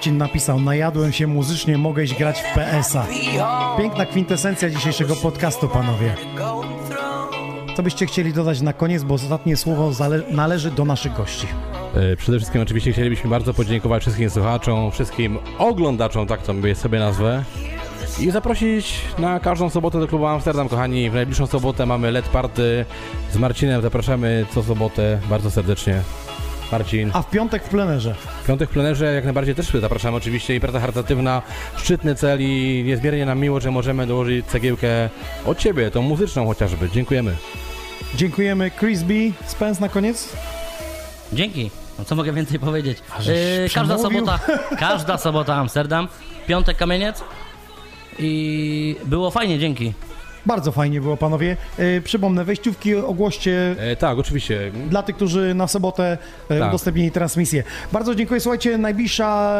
Marcin napisał, najadłem się muzycznie, mogę iść grać w PS-a. Piękna kwintesencja dzisiejszego podcastu, panowie. Co byście chcieli dodać na koniec, bo ostatnie słowo należy do naszych gości. E, Przede wszystkim oczywiście chcielibyśmy bardzo podziękować wszystkim słuchaczom, wszystkim oglądaczom, tak to sobie nazwę. I zaprosić na każdą sobotę do klubu Amsterdam, kochani. W najbliższą sobotę mamy LED Party z Marcinem. Zapraszamy co sobotę bardzo serdecznie. Marcin. A w piątek w plenerze. W piątek w plenerze jak najbardziej też zapraszamy oczywiście. Impreza charytatywna, szczytny cel i niezmiernie nam miło, że możemy dołożyć cegiełkę od Ciebie, tą muzyczną chociażby. Dziękujemy. Dziękujemy. Chris B. Spence na koniec. Dzięki. No, co mogę więcej powiedzieć? Yy, każda sobota, każda sobota Amsterdam, piątek Kamieniec i było fajnie, dzięki. Bardzo fajnie było, panowie. E, przypomnę, wejściówki ogłoście E, tak, oczywiście. dla tych, którzy na sobotę e, Tak. udostępnili transmisję. Bardzo dziękuję. Słuchajcie, najbliższa,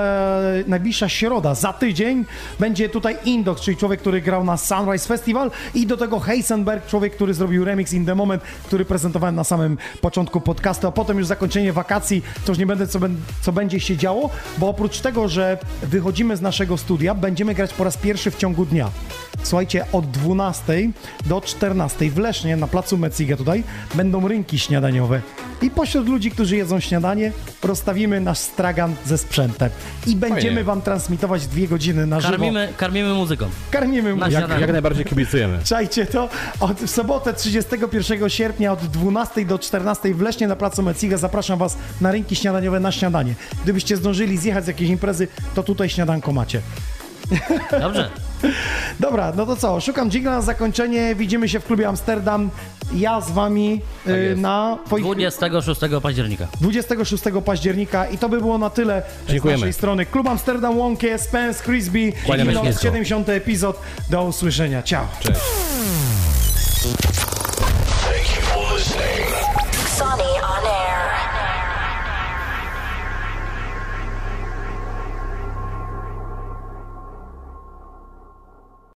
e, najbliższa środa, za tydzień, będzie tutaj Indox, czyli człowiek, który grał na Sunrise Festival i do tego Heisenberg, człowiek, który zrobił remix In The Moment, który prezentowałem na samym początku podcastu, a potem już zakończenie wakacji, to już nie będę, co, co będzie się działo, bo oprócz tego, że wychodzimy z naszego studia, będziemy grać po raz pierwszy w ciągu dnia. Słuchajcie, od 12 do 14 w Lesznie, na placu Mecige tutaj, będą rynki śniadaniowe. I pośród ludzi, którzy jedzą śniadanie, rozstawimy nasz stragan ze sprzętem. I będziemy Fajnie. wam transmitować dwie godziny na żywo. Karmimy, karmimy muzyką. Karmimy Na mu- Jak, jak najbardziej kibicujemy. Czajcie to, od, w sobotę 31 sierpnia od 12 do 14 w Lesznie na placu Mecige zapraszam was na rynki śniadaniowe na śniadanie. Gdybyście zdążyli zjechać z jakiejś imprezy, to tutaj śniadanko macie. Dobrze. Dobra, no to co? Szukam dżingla na zakończenie. Widzimy się w klubie Amsterdam. Ja z wami Tak y, na twoich 26 października. 26 października i to by było na tyle Dziękujemy. z naszej strony. Klub Amsterdam Łąkie, Spence, Crispy, Kłaniamy się Kino, nisko. 70 epizod. Do usłyszenia. Ciao. Cześć.